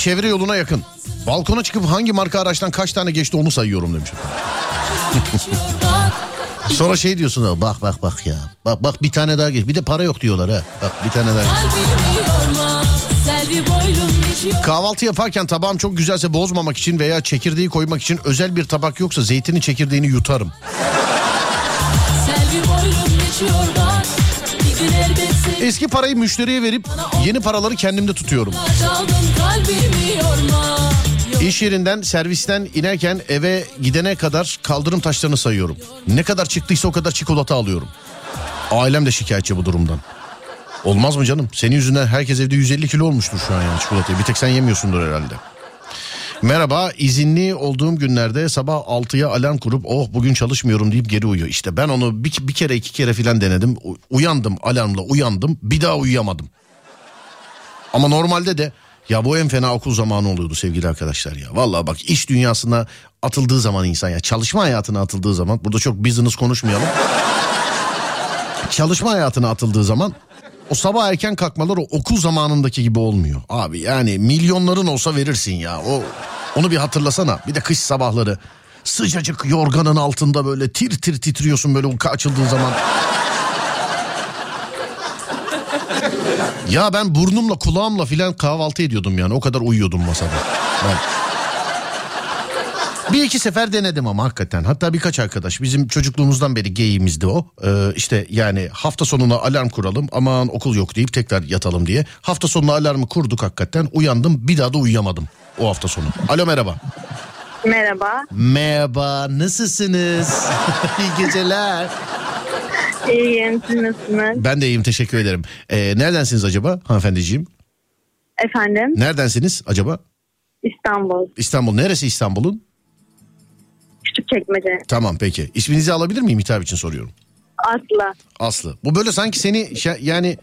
Çevre yoluna yakın. Balkona çıkıp hangi marka araçtan kaç tane geçti onu sayıyorum demiş. Sonra şey diyorsun "Ha, bak bak bak ya. Bak bak bir tane daha geç. Bir de para yok diyorlar ha. Bak bir tane daha. geçiyor Kahvaltı yaparken tabağım çok güzelse bozmamak için veya çekirdeği koymak için özel bir tabak yoksa zeytinin çekirdeğini yutarım. Selvi boylum geçiyor Eski parayı müşteriye verip yeni paraları kendimde tutuyorum. İş yerinden servisten inerken eve gidene kadar kaldırım taşlarını sayıyorum. Ne kadar çıktıysa o kadar çikolata alıyorum. Ailem de şikayetçi bu durumdan. Olmaz mı canım? Senin yüzünden herkes evde 150 kilo olmuştur şu an yani çikolatayı. Bir tek sen yemiyorsundur herhalde. Merhaba izinli olduğum günlerde sabah 6'ya alarm kurup oh bugün çalışmıyorum deyip geri uyuyor. İşte ben onu bir, bir kere iki kere filan denedim. U- Uyandım alarmla uyandım bir daha uyuyamadım. Ama normalde de ya bu en fena okul zamanı oluyordu sevgili arkadaşlar ya. Vallahi bak iş dünyasına atıldığı zaman insan ya çalışma hayatına atıldığı zaman burada çok business konuşmayalım. çalışma hayatına atıldığı zaman o sabah erken kalkmalar o okul zamanındaki gibi olmuyor. Abi yani milyonların olsa verirsin ya. O onu bir hatırlasana. Bir de kış sabahları sıcacık yorganın altında böyle tir tir titriyorsun böyle uyku açıldığı zaman. Ya ben burnumla kulağımla filan kahvaltı ediyordum yani. O kadar uyuyordum masada. Ben... Bir iki sefer denedim ama hakikaten. Hatta birkaç arkadaş bizim çocukluğumuzdan beri geyimizdi o. Ee, işte yani hafta sonuna alarm kuralım aman okul yok deyip tekrar yatalım diye. Hafta sonuna alarmı kurduk hakikaten. Uyandım bir daha da uyuyamadım o hafta sonu. Alo merhaba. Merhaba. Merhaba nasılsınız? İyi geceler. İyiyim. Siz nasılsınız? Ben de iyiyim teşekkür ederim. Ee, neredensiniz acaba hanımefendiciğim? Efendim? Neredensiniz acaba? İstanbul. İstanbul. Neresi İstanbul'un? Küçükçekmece. Tamam peki. İsminizi alabilir miyim? Hitap için soruyorum. Aslı. Aslı. Bu böyle sanki seni şey- yani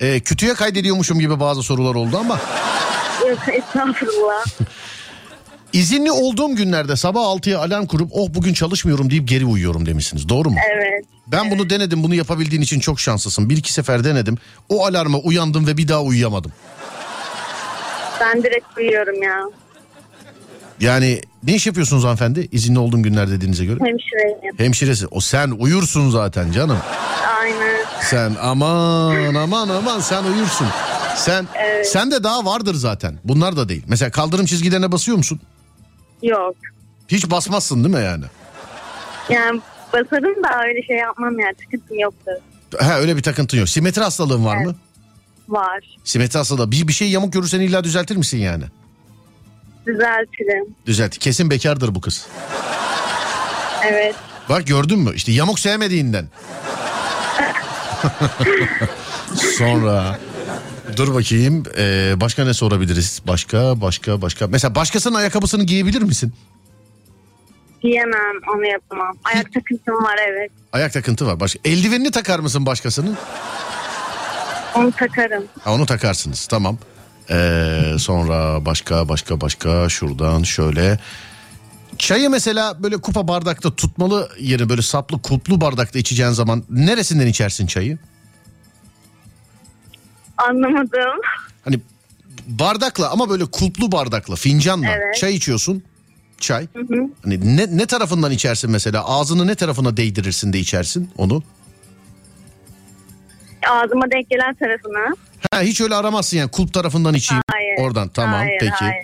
e, kötüye kaydediyormuşum gibi bazı sorular oldu ama Yok estağfurullah. izinli olduğum günlerde sabah 6'ya alarm kurup oh bugün çalışmıyorum deyip geri uyuyorum demişsiniz. Doğru mu? Evet. Ben bunu denedim. Bunu yapabildiğin için çok şanslısın. Bir iki sefer denedim. O alarma uyandım ve bir daha uyuyamadım. Ben direkt uyuyorum ya. Yani ne iş yapıyorsunuz hanımefendi? İzinli olduğum günler dediğinize göre. Hemşireyim. Hemşiresi. O sen uyursun zaten canım. Aynen. Sen aman aman aman sen uyursun. Sen Evet. sen de daha vardır zaten. Bunlar da değil. Mesela kaldırım çizgilerine basıyor musun? Yok. Hiç basmazsın değil mi yani? Yani basarım da öyle şey yapmam yani. Sıkıntım yoktur. Ha öyle bir takıntın yok. Simetri hastalığın var mı? Var. Simetri hastalığı. Bir, bir şey yamuk görürsen illa düzeltir misin yani? Düzeltirim. Düzelt. Kesin bekardır bu kız. Evet. Bak gördün mü? İşte yamuk sevmediğinden. Sonra dur bakayım ee, başka ne sorabiliriz? Başka başka başka. Mesela başkasının ayakkabısını giyebilir misin? Diyemem onu yapamam. Ayak takıntım var evet. Ayak takıntı var. Başka. Eldivenini takar mısın başkasının? Onu takarım. Ha, onu takarsınız tamam. Ee, sonra başka başka başka şuradan şöyle. Çayı mesela böyle kupa bardakta tutmalı yeri böyle saplı kulplu bardakta içeceğin zaman neresinden içersin çayı? Anlamadım. Hani bardakla ama böyle kulplu bardakla fincanla Evet. çay içiyorsun. Çay. Hani ne, ne tarafından içersin mesela? Ağzını ne tarafına değdirirsin de içersin onu? Ağzıma denk gelen tarafına. Ha, hiç öyle aramazsın yani kulp tarafından içeyim. Hayır. Oradan tamam Hayır, peki. hayır.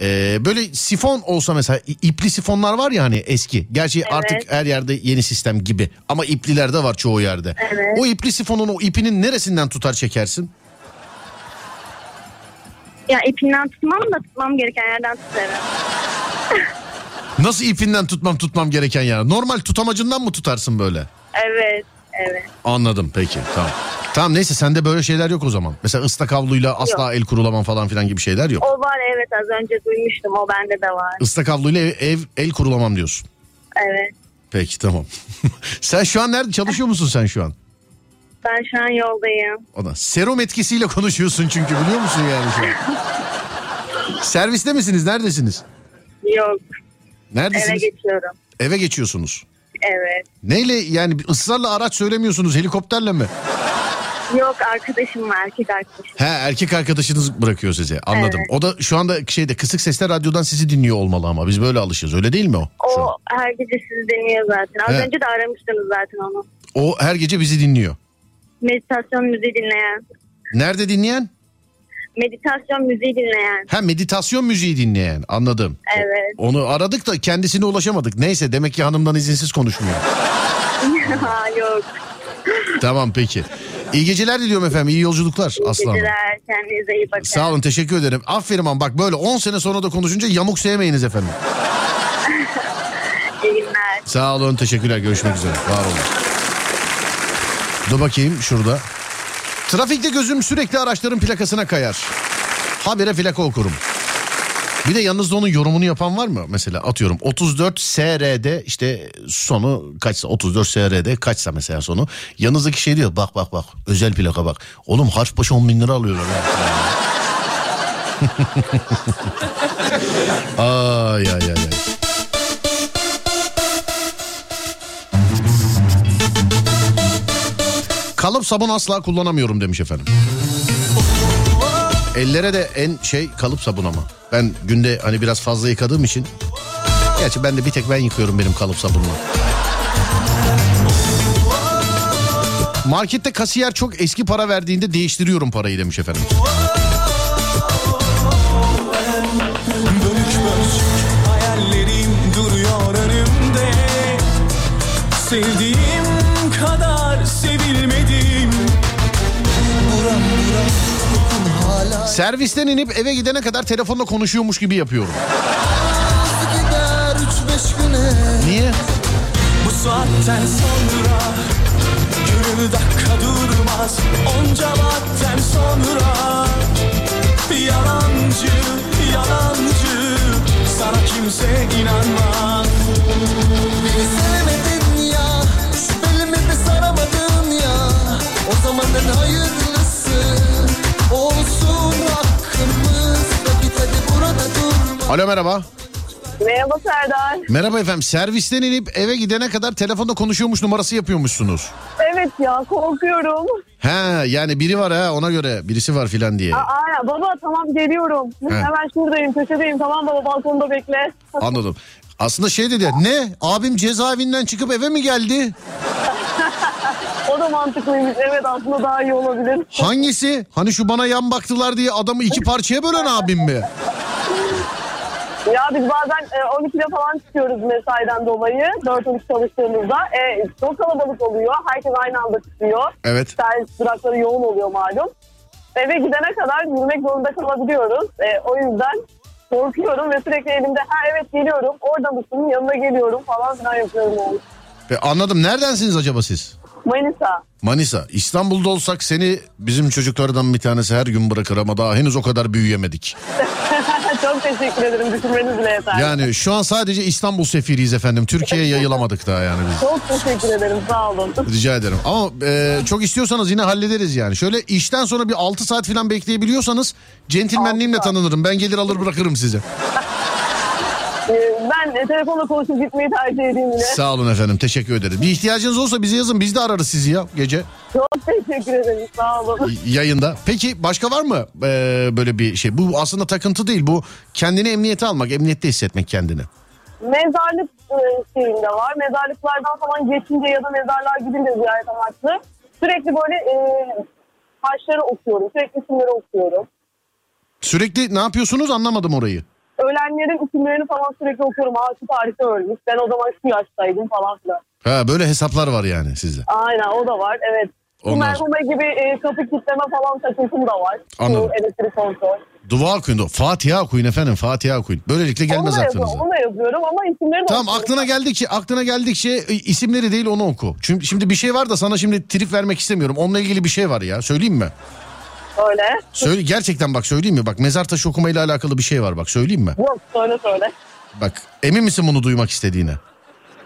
Ee, böyle sifon olsa mesela ipli sifonlar var ya hani eski. Gerçi Evet. artık her yerde yeni sistem gibi ama ipliler de var çoğu yerde. Evet. O ipli sifonun o ipinin neresinden tutar çekersin? Ya ipinden tutmam da tutmam gereken yerden tutarım. Nasıl ipinden tutmam tutmam gereken yani? Normal tutamacından mı tutarsın böyle? Evet, evet. Anladım peki tamam. Tamam neyse sende böyle şeyler yok o zaman. Mesela ıslak havluyla asla el kurulaman falan filan gibi şeyler yok. O var evet az önce duymuştum o bende de var. Islak havluyla ev, ev el kurulamam diyorsun. Evet. Peki tamam. sen şu an nerede çalışıyor musun sen şu an? Ben şu an yoldayım. O da serum etkisiyle konuşuyorsun çünkü biliyor musun yani şu an? Serviste misiniz? Neredesiniz? Yok Neredesiniz? eve geçiyorum. Eve geçiyorsunuz. Evet. Neyle yani ısrarla araç söylemiyorsunuz helikopterle mi? Yok arkadaşım var erkek arkadaşım. He erkek arkadaşınız bırakıyor sizi anladım. Evet. O da şu anda şeyde kısık sesle radyodan sizi dinliyor olmalı ama biz böyle alışıyoruz öyle değil mi o? O her gece sizi dinliyor zaten. Az Evet. önce de aramıştınız zaten onu. O her gece bizi dinliyor. Meditasyon müziği dinleyen. Nerede dinleyen? Meditasyon müziği dinleyen. Ha meditasyon müziği dinleyen anladım. Evet. Onu aradık da kendisine ulaşamadık. Neyse demek ki hanımdan izinsiz konuşmuyor. Yok. tamam peki. İyi geceler diliyorum efendim. iyi yolculuklar İyi Aslı Hanım. geceler. Kendinize iyi bakın. Sağ olun teşekkür ederim. Aferin ama bak böyle 10 sene sonra da konuşunca yamuk sevmeyiniz efendim. İyi günler. Sağ olun teşekkürler görüşmek üzere. Var olun. Dur bakayım şurada. Trafikte gözüm sürekli araçların plakasına kayar. Habire plaka okurum. Bir de yanınızda onun yorumunu yapan var mı? Mesela atıyorum 34 SR'de işte sonu kaçsa 34 SR'de kaçsa mesela sonu. Yanınızdaki şey diyor bak bak bak özel plaka bak. Oğlum harf başı 10 bin lira alıyorlar. ay ay ay ay. Kalıp sabun asla kullanamıyorum demiş efendim. Ellere de en şey kalıp sabun ama. Ben günde hani biraz fazla yıkadığım için. Gerçi ben de bir tek ben yıkıyorum benim kalıp sabunla. Markette kasiyer çok eski para verdiğinde değiştiriyorum parayı demiş efendim. Sevdiğim Servisten inip eve gidene kadar telefonla konuşuyormuş gibi yapıyorum. Niye? Bu saatten sonra Gönül dakika durmaz Onca vakten sonra Yalancı, yalancı Sana kimse inanmaz Beni sevmedin ya Şüpheli mi de saramadın ya O zaman en Alo merhaba. Merhaba Serdar. Merhaba efendim. Servisten inip eve gidene kadar telefonda konuşuyormuş numarası yapıyormuşsunuz. Evet ya korkuyorum. He yani biri var ha ona göre birisi var filan diye. Aa, baba tamam geliyorum. Hemen şuradayım köşedeyim tamam baba balkonda bekle. Anladım. Aslında şey dedi ne abim cezaevinden çıkıp eve mi geldi? o da mantıklıymış. Evet aslında daha iyi olabilir. Hangisi? Hani şu bana yan baktılar diye adamı iki parçaya bölen abim mi? Ya biz bazen e, 12'de falan çıkıyoruz mesaiden dolayı. 4-13 çalıştığımızda. E, çok kalabalık oluyor. Herkes aynı anda çıkıyor. Evet. Servis durakları yoğun oluyor malum. Eve gidene kadar yürümek zorunda kalabiliyoruz. E, o yüzden korkuyorum ve sürekli elimde ha evet geliyorum orada mısın yanına geliyorum falan filan yapıyorum onu. E, anladım. Neredensiniz acaba siz? Manisa. Manisa. İstanbul'da olsak seni bizim çocuklardan bir tanesi her gün bırakır ama daha henüz o kadar büyüyemedik. Çok teşekkür ederim. Düşünmeniz bile yeter. Yani şu an sadece İstanbul sefiriyiz efendim. Türkiye'ye yayılamadık daha yani biz. Çok teşekkür ederim. Sağ olun. Rica ederim. Ama e, çok istiyorsanız yine hallederiz yani. Şöyle işten sonra bir 6 saat falan bekleyebiliyorsanız centilmenliğimle tanınırım. Ben gelir alır bırakırım size. Ben e, telefonla konuşup gitmeyi tercih edeyim yine. Sağ olun efendim teşekkür ederiz. Bir ihtiyacınız olsa bize yazın biz de ararız sizi ya gece Çok teşekkür ederim. Sağ olun. yayında. Peki başka var mı ee, böyle bir şey? Bu aslında takıntı değil bu kendini emniyete almak emniyette hissetmek kendini. Mezarlık e, şeyinde var. Mezarlıklardan falan geçince ya da mezarlığa gidince ziyaret amaçlı. Sürekli böyle e, okuyorum. Sürekli isimleri okuyorum. Sürekli ne yapıyorsunuz anlamadım orayı. Ölenlerin isimlerini falan sürekli okuyorum. Aa şu tarihte ölmüş. Ben o zaman şu yaştaydım falan filan. Ha böyle hesaplar var yani sizde. Aynen o da var evet. Ondan merhume gibi e, kapı kilitleme falan takıntım da var. Anladım. Bu elektrik kontrol. Dua okuyun. Fatiha okuyun efendim Fatiha okuyun. Böylelikle gelmez onu aklınıza. yapıyorum, onu da yapıyorum ama isimleri de Tamam okuyorum. aklına geldikçe aklına geldikçe e, isimleri değil onu oku. Çünkü şimdi bir şey var da sana şimdi trip vermek istemiyorum. Onunla ilgili bir şey var ya. Söyleyeyim mi? Öyle. Söyle gerçekten bak söyleyeyim mi? Bak mezar taşı okumayla alakalı bir şey var bak söyleyeyim mi? Yok söyle söyle. Bak emin misin bunu duymak istediğine?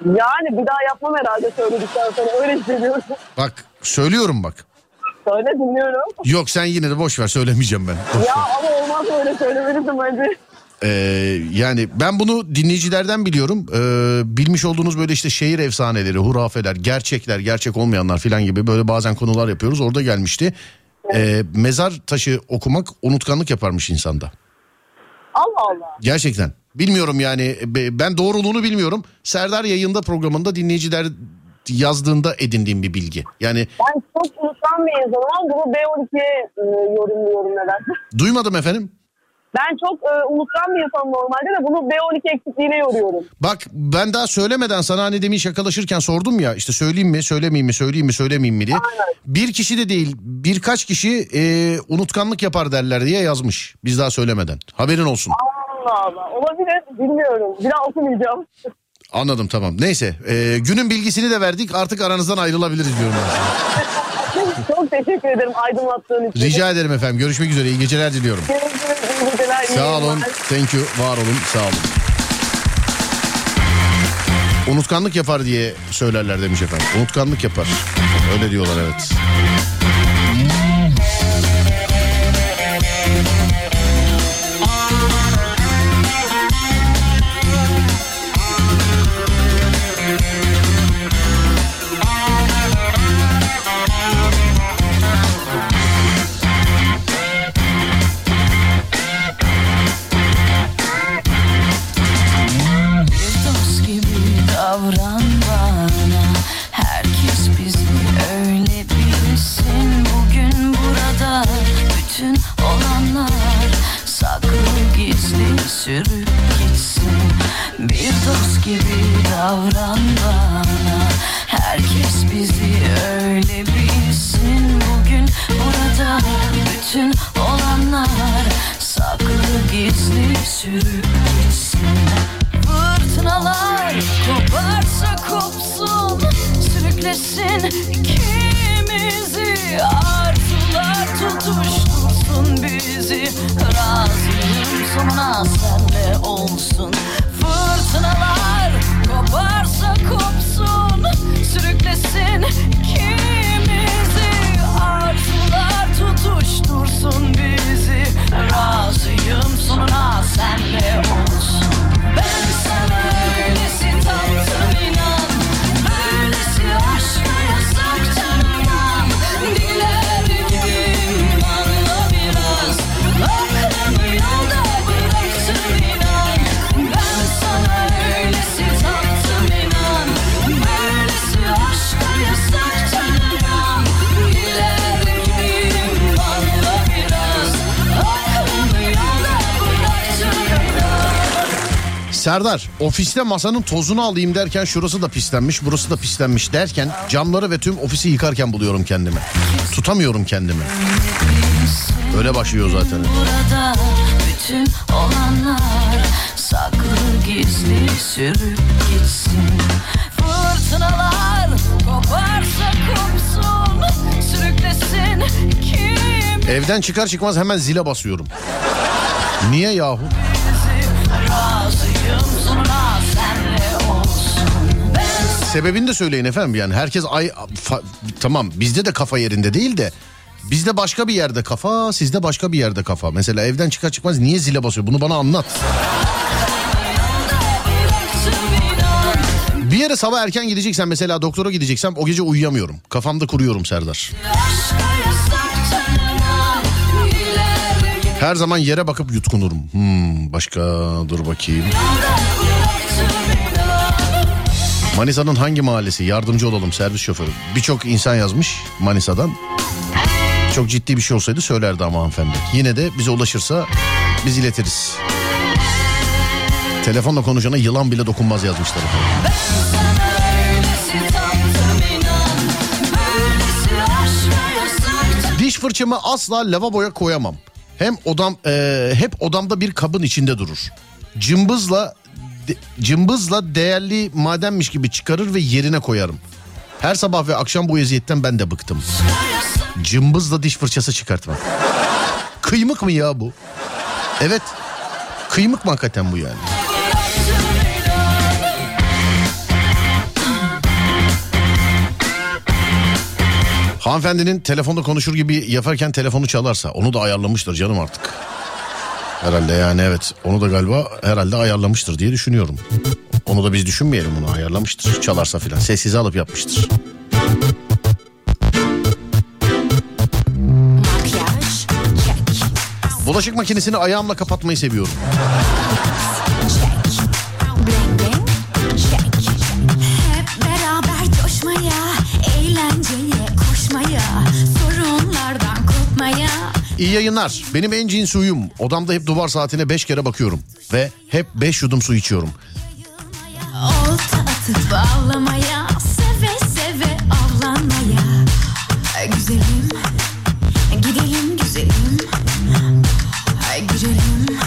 Yani bir daha yapmam herhalde söyledikten sonra öyle hissediyorum. Bak söylüyorum bak. söyle dinliyorum. Yok sen yine de boş ver söylemeyeceğim ben. Boş Ya ver. ama olmaz öyle söylemelisin bence. Ee, yani ben bunu dinleyicilerden biliyorum. Ee, bilmiş olduğunuz böyle işte şehir efsaneleri, hurafeler, gerçekler, gerçek olmayanlar filan gibi böyle bazen konular yapıyoruz. Orada gelmişti. Ee, mezar taşı okumak unutkanlık yaparmış insanda. Allah Allah. Gerçekten. Bilmiyorum yani be- ben doğruluğunu bilmiyorum. Serdar yayında programında dinleyiciler yazdığında edindiğim bir bilgi. Yani Ben çok insanım ama bunu B12'ye e, yorumluyorum nedense. duymadım efendim. Ben çok e, unutkan bir insanım normalde de bunu B12 eksikliğine yoruyorum. Bak ben daha söylemeden sana hani demin şakalaşırken sordum ya işte söyleyeyim mi söylemeyeyim mi söyleyeyim mi söylemeyeyim mi diye. Bir kişi de değil birkaç kişi e, unutkanlık yapar derler diye yazmış biz daha söylemeden. Haberin olsun. Allah Allah. Olabilir bilmiyorum. Bir daha okumayacağım. Anladım tamam. Neyse e, günün bilgisini de verdik artık aranızdan ayrılabiliriz diyorum. çok teşekkür ederim aydınlattığın için. Rica ederim efendim görüşmek üzere iyi geceler diliyorum. Görüşürüz. iyi geceler, iyi Sağ olun. yayınlar. Thank you. Var olun. Sağ olun. Unutkanlık yapar diye söylerler demiş efendim. Unutkanlık yapar. Öyle diyorlar evet. Gizli sürüp gitsin. Bir dost gibi davran bana. Herkes bizi öyle bilsin. Bugün burada bütün olanlar Saklı gizli sürüp gitsin. Fırtınalar koparsa kopsun. Sürüklesin ikimizi. Arzular tutuştursun bizi. Razıyım sonuna senle olsun. Fırtınalar koparsa kopsun. Sürüklesin ikimizi. Arzular tutuştursun bizi. Razıyım sonuna senle olsun Serdar ofiste masanın tozunu alayım derken şurası da pislenmiş burası da pislenmiş derken camları ve tüm ofisi yıkarken buluyorum kendimi. Tutamıyorum kendimi. Öyle başlıyor zaten. Burada bütün olanlar saklı gizli sürüp gitsin. Fırtınalar koparsa kopsun, sürüklesin kim Evden çıkar çıkmaz hemen zile basıyorum. Niye yahu? Sebebini de söyleyin efendim yani herkes ay fa- tamam bizde de kafa yerinde değil de bizde başka bir yerde kafa sizde başka bir yerde kafa. Mesela evden çıkar çıkmaz niye zile basıyor bunu bana anlat. Bir yere sabah erken gideceksem mesela doktora gideceksem o gece uyuyamıyorum. Kafamda kuruyorum Serdar. Her zaman yere bakıp yutkunurum. Hmm, başka dur bakayım. Manisa'nın hangi mahallesi? Yardımcı olalım servis şoförü. Birçok insan yazmış Manisa'dan. Çok ciddi bir şey olsaydı söylerdi ama hanımefendi. Yine de bize ulaşırsa biz iletiriz. Telefonla konuşana yılan bile dokunmaz yazmışlar. Diş fırçamı asla lavaboya koyamam. Hem odam e, hep odamda bir kabın içinde durur. Cımbızla de- cımbızla değerli madenmiş gibi çıkarır ve yerine koyarım. Her sabah ve akşam bu eziyetten ben de bıktım. Cımbızla diş fırçası çıkartmak. Kıymık mı ya bu? Evet. Kıymık mı hakikaten bu yani? Hanımefendinin telefonda konuşur gibi yaparken telefonu çalarsa onu da ayarlamıştır canım artık. Herhalde yani evet onu da galiba herhalde ayarlamıştır diye düşünüyorum. Onu da biz düşünmeyelim bunu ayarlamıştır çalarsa filan sessize alıp yapmıştır. Bulaşık makinesini ayağımla kapatmayı seviyorum. İyi yayınlar. Benim en cins uyum. Odamda hep duvar saatine 5 kere bakıyorum. Ve hep 5 yudum su içiyorum. Olta atıp ağlamaya, seve seve avlanmaya. Ay Güzelim, gidelim güzelim. Ay girelim,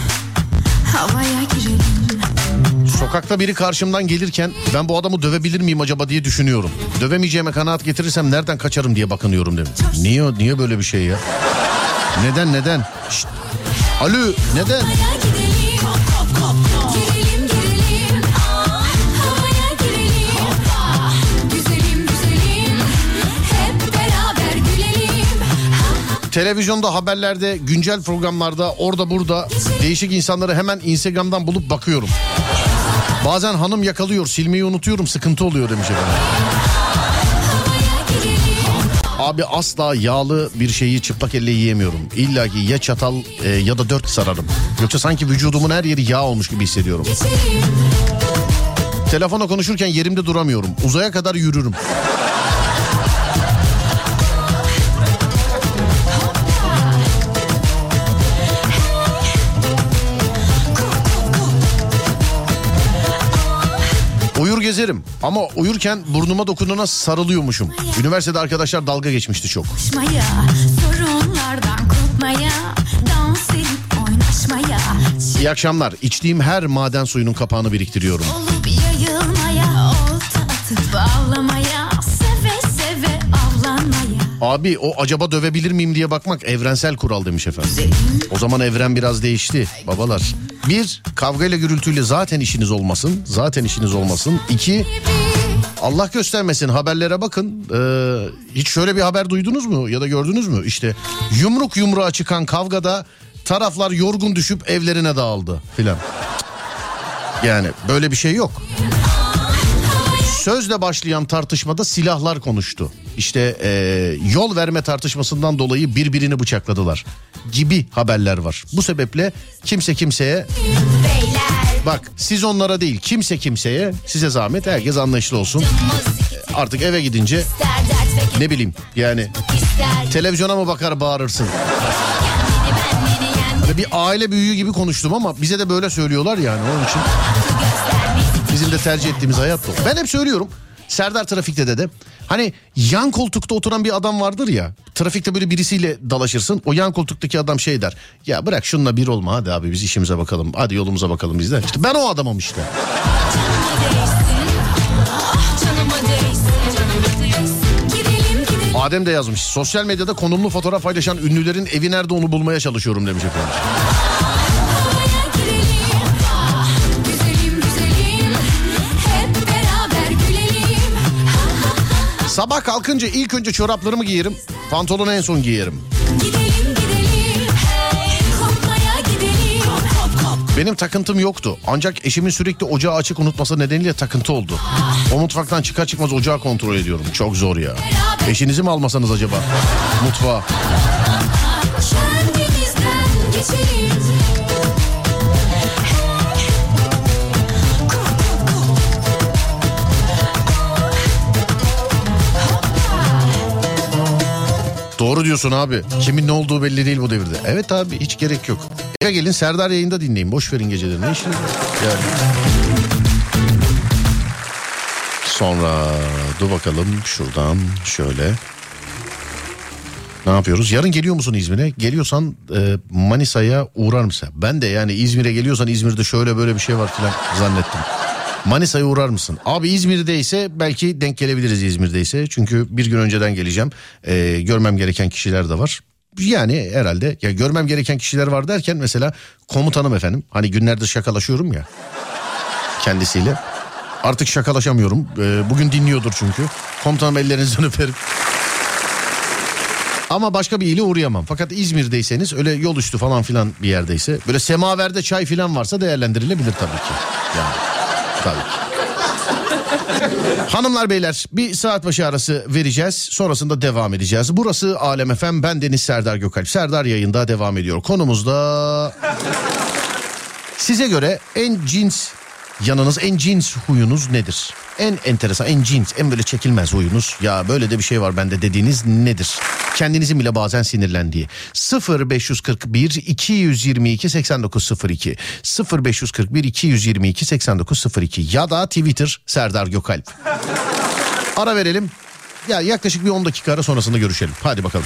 havaya girelim. Sokakta biri karşımdan gelirken ben bu adamı dövebilir miyim acaba diye düşünüyorum. Dövemeyeceğime kanaat getirirsem nereden kaçarım diye bakınıyorum dedim. Niye niye böyle bir şey ya? Neden neden? Şşt. Alo neden? Televizyonda haberlerde güncel programlarda orada burada değişik insanları hemen Instagram'dan bulup bakıyorum. Bazen hanım yakalıyor silmeyi unutuyorum sıkıntı oluyor demiş efendim. Abi asla yağlı bir şeyi çıplak elle yiyemiyorum. İlla ki ya çatal e, ya da dört sararım. Yoksa sanki vücudumun her yeri yağ olmuş gibi hissediyorum. Telefona konuşurken yerimde duramıyorum. Uzaya kadar yürürüm. Gezerim ama uyurken burnuma dokunana sarılıyormuşum. Üniversitede arkadaşlar dalga geçmişti çok. Koşmaya, sorunlardan kopmaya, dans edip oynaşmaya, İyi akşamlar. İçtiğim her maden suyunun kapağını biriktiriyorum. olup yayılmaya, olta atıp ağlamaya, seve seve avlanmaya. Abi o acaba dövebilir miyim diye bakmak evrensel kural demiş efendim. O zaman evren biraz değişti babalar. Bir, kavgayla gürültüyle zaten işiniz olmasın. Zaten işiniz olmasın. İki, Allah göstermesin haberlere bakın. Ee, hiç şöyle bir haber duydunuz mu ya da gördünüz mü? İşte yumruk yumruğa çıkan kavgada taraflar yorgun düşüp evlerine dağıldı filan. Yani böyle bir şey yok. Sözle başlayan tartışmada silahlar konuştu. İşte e, yol verme tartışmasından dolayı birbirini bıçakladılar gibi haberler var. Bu sebeple kimse kimseye bak siz onlara değil kimse kimseye size zahmet herkes anlayışlı olsun. Artık eve gidince ne bileyim yani televizyona mı bakar bağırırsın. Hani bir aile büyüğü gibi konuştum ama bize de böyle söylüyorlar yani onun için. Bizim de tercih ettiğimiz hayat bu. Ben hep söylüyorum. Serdar Trafik'te de. Hani yan koltukta oturan bir adam vardır ya. Trafikte böyle birisiyle dalaşırsın. O yan koltuktaki adam şey der. Ya bırak şununla bir olma hadi abi biz işimize bakalım. Hadi yolumuza bakalım biz de. İşte ben o adamım işte. Adem de yazmış. Sosyal medyada konumlu fotoğraf paylaşan ünlülerin evi nerede onu bulmaya çalışıyorum demiş efendim. Sabah kalkınca ilk önce çoraplarımı giyerim. Pantolonu en son giyerim. Gidelim gidelim, kopmaya gidelim. Benim takıntım yoktu. Ancak eşimin sürekli ocağı açık unutması nedeniyle takıntı oldu. O mutfaktan çıkar çıkmaz ocağı kontrol ediyorum. Çok zor ya. Eşinizi mi almasanız acaba? Mutfağa. Kendimizden geçelim Doğru diyorsun abi. Kimin ne olduğu belli değil bu devirde. Evet abi hiç gerek yok. Eve gelin Serdar yayında dinleyin. Boş verin geceleri. Ne işiniz? Yani. Sonra dur bakalım şuradan şöyle. Ne yapıyoruz? Yarın geliyor musun İzmir'e? Geliyorsan e, Manisa'ya uğrar mısın? Ben de yani İzmir'e geliyorsan İzmir'de şöyle böyle bir şey var filan zannettim. Manisa'ya uğrar mısın? Abi İzmir'deyse belki denk gelebiliriz İzmir'deyse. Çünkü bir gün önceden geleceğim. E, görmem gereken kişiler de var. Yani herhalde ya görmem gereken kişiler var derken mesela komutanım efendim. Hani günlerdir şakalaşıyorum ya kendisiyle. Artık şakalaşamıyorum. E, bugün dinliyordur çünkü. Komutanım ellerinizden öperim. Ama başka bir ile uğrayamam. Fakat İzmir'deyseniz öyle yol üstü falan filan bir yerdeyse böyle semaverde çay filan varsa değerlendirilebilir tabii ki. Yani tabii ki. Hanımlar beyler bir saat başı arası vereceğiz. Sonrasında devam edeceğiz. Burası Alem Efem. Ben Deniz Serdar Gökalp. Serdar yayında devam ediyor. Konumuzda size göre en cins yanınız, en cins huyunuz nedir? En enteresan, en cins, en böyle çekilmez huyunuz. Ya böyle de bir şey var bende dediğiniz nedir? Kendinizin bile bazen sinirlendiği. 0541 222 8902 0541 222 8902 ya da Twitter Serdar Gökalp. Ara verelim. Ya yaklaşık bir 10 dakika ara sonrasında görüşelim. Hadi bakalım.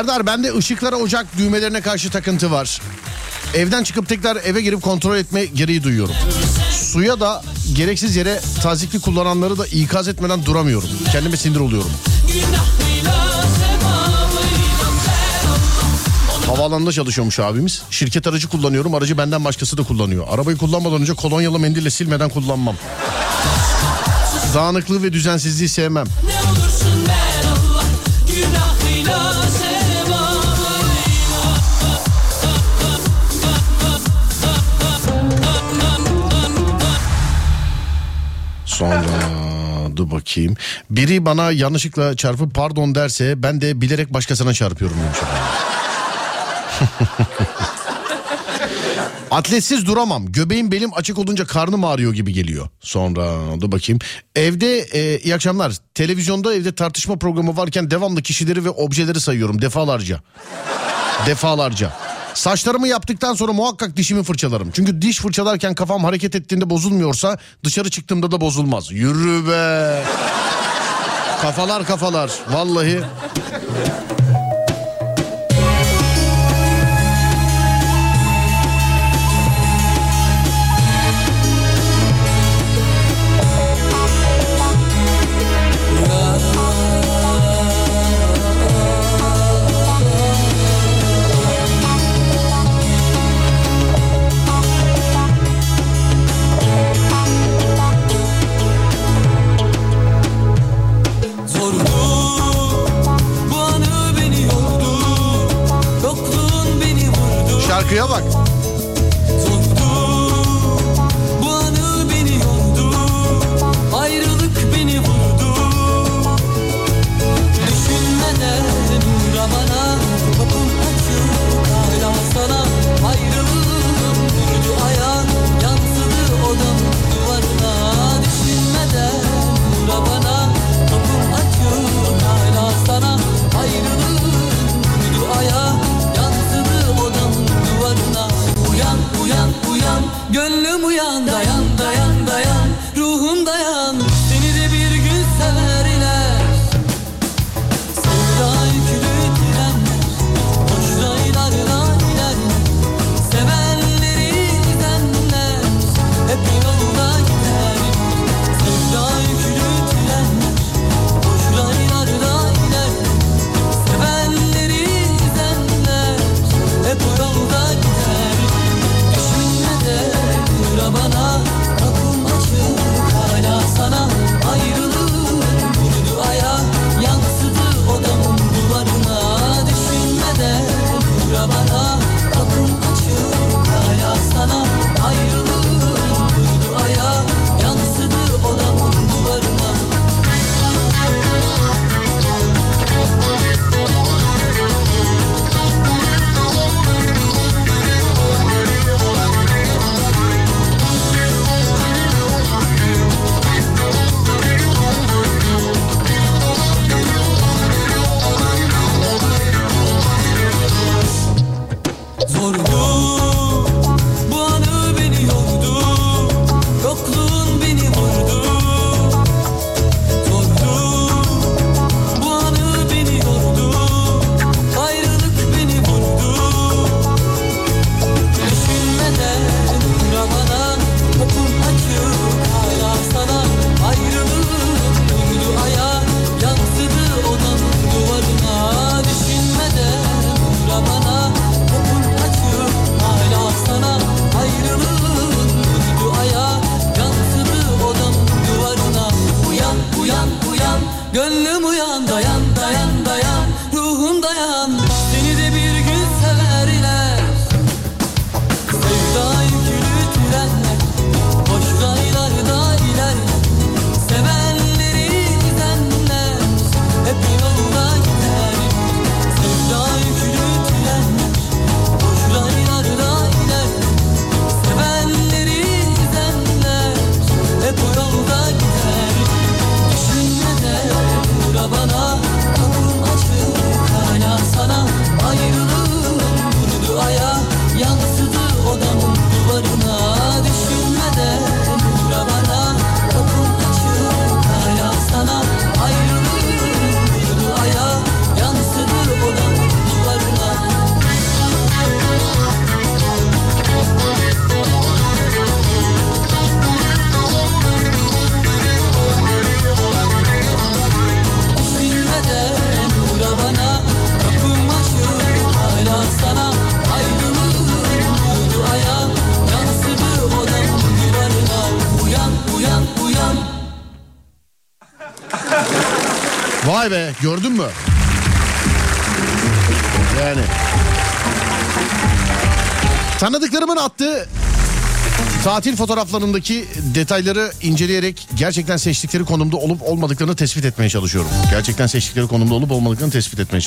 Serdar bende ışıklara ocak düğmelerine karşı takıntı var. Evden çıkıp tekrar eve girip kontrol etme gereği duyuyorum. Suya da gereksiz yere tazikli kullananları da ikaz etmeden duramıyorum. Kendime sinir oluyorum. Havaalanında çalışıyormuş abimiz. Şirket aracı kullanıyorum. Aracı benden başkası da kullanıyor. Arabayı kullanmadan önce kolonyalı mendille silmeden kullanmam. Dağınıklığı ve düzensizliği sevmem. Ne olursun ver Allah günahıyla Sonra dur bakayım. Biri bana yanlışlıkla çarpıp pardon derse ben de bilerek başkasına çarpıyorum demiş. Atletsiz duramam. Göbeğim belim açık olunca karnım ağrıyor gibi geliyor. Sonra dur bakayım. Evde e, iyi akşamlar. Televizyonda evde tartışma programı varken devamlı kişileri ve objeleri sayıyorum defalarca. defalarca. Saçlarımı yaptıktan sonra muhakkak dişimi fırçalarım. Çünkü diş fırçalarken kafam hareket ettiğinde bozulmuyorsa dışarı çıktığımda da bozulmaz. Yürü be. kafalar kafalar. Vallahi. Şarkıya bak. Tatil fotoğraflarındaki detayları inceleyerek gerçekten seçtikleri konumda olup olmadıklarını tespit etmeye çalışıyorum. Gerçekten seçtikleri konumda olup olmadıklarını tespit etmeye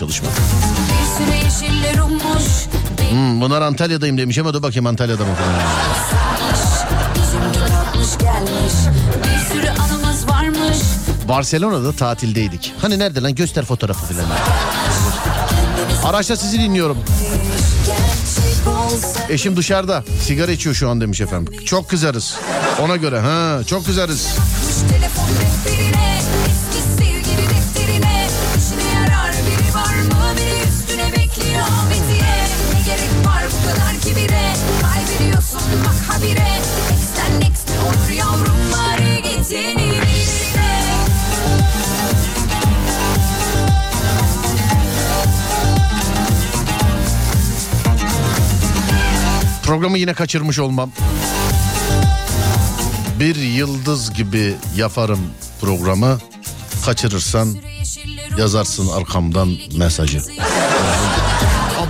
ummuş Hmm, bunlar Antalya'dayım demiş ama dur bakayım Antalya'da mı? Varmış Barcelona'da tatildeydik. Hani nerede lan göster fotoğrafı filan. Araçta sizi dinliyorum. Eşim dışarıda sigara içiyor şu an demiş efendim. Çok kızarız. Ona göre ha çok kızarız. Programı yine kaçırmış olmam. Bir yıldız gibi yaparım programı. Kaçırırsan yazarsın arkamdan mesajı.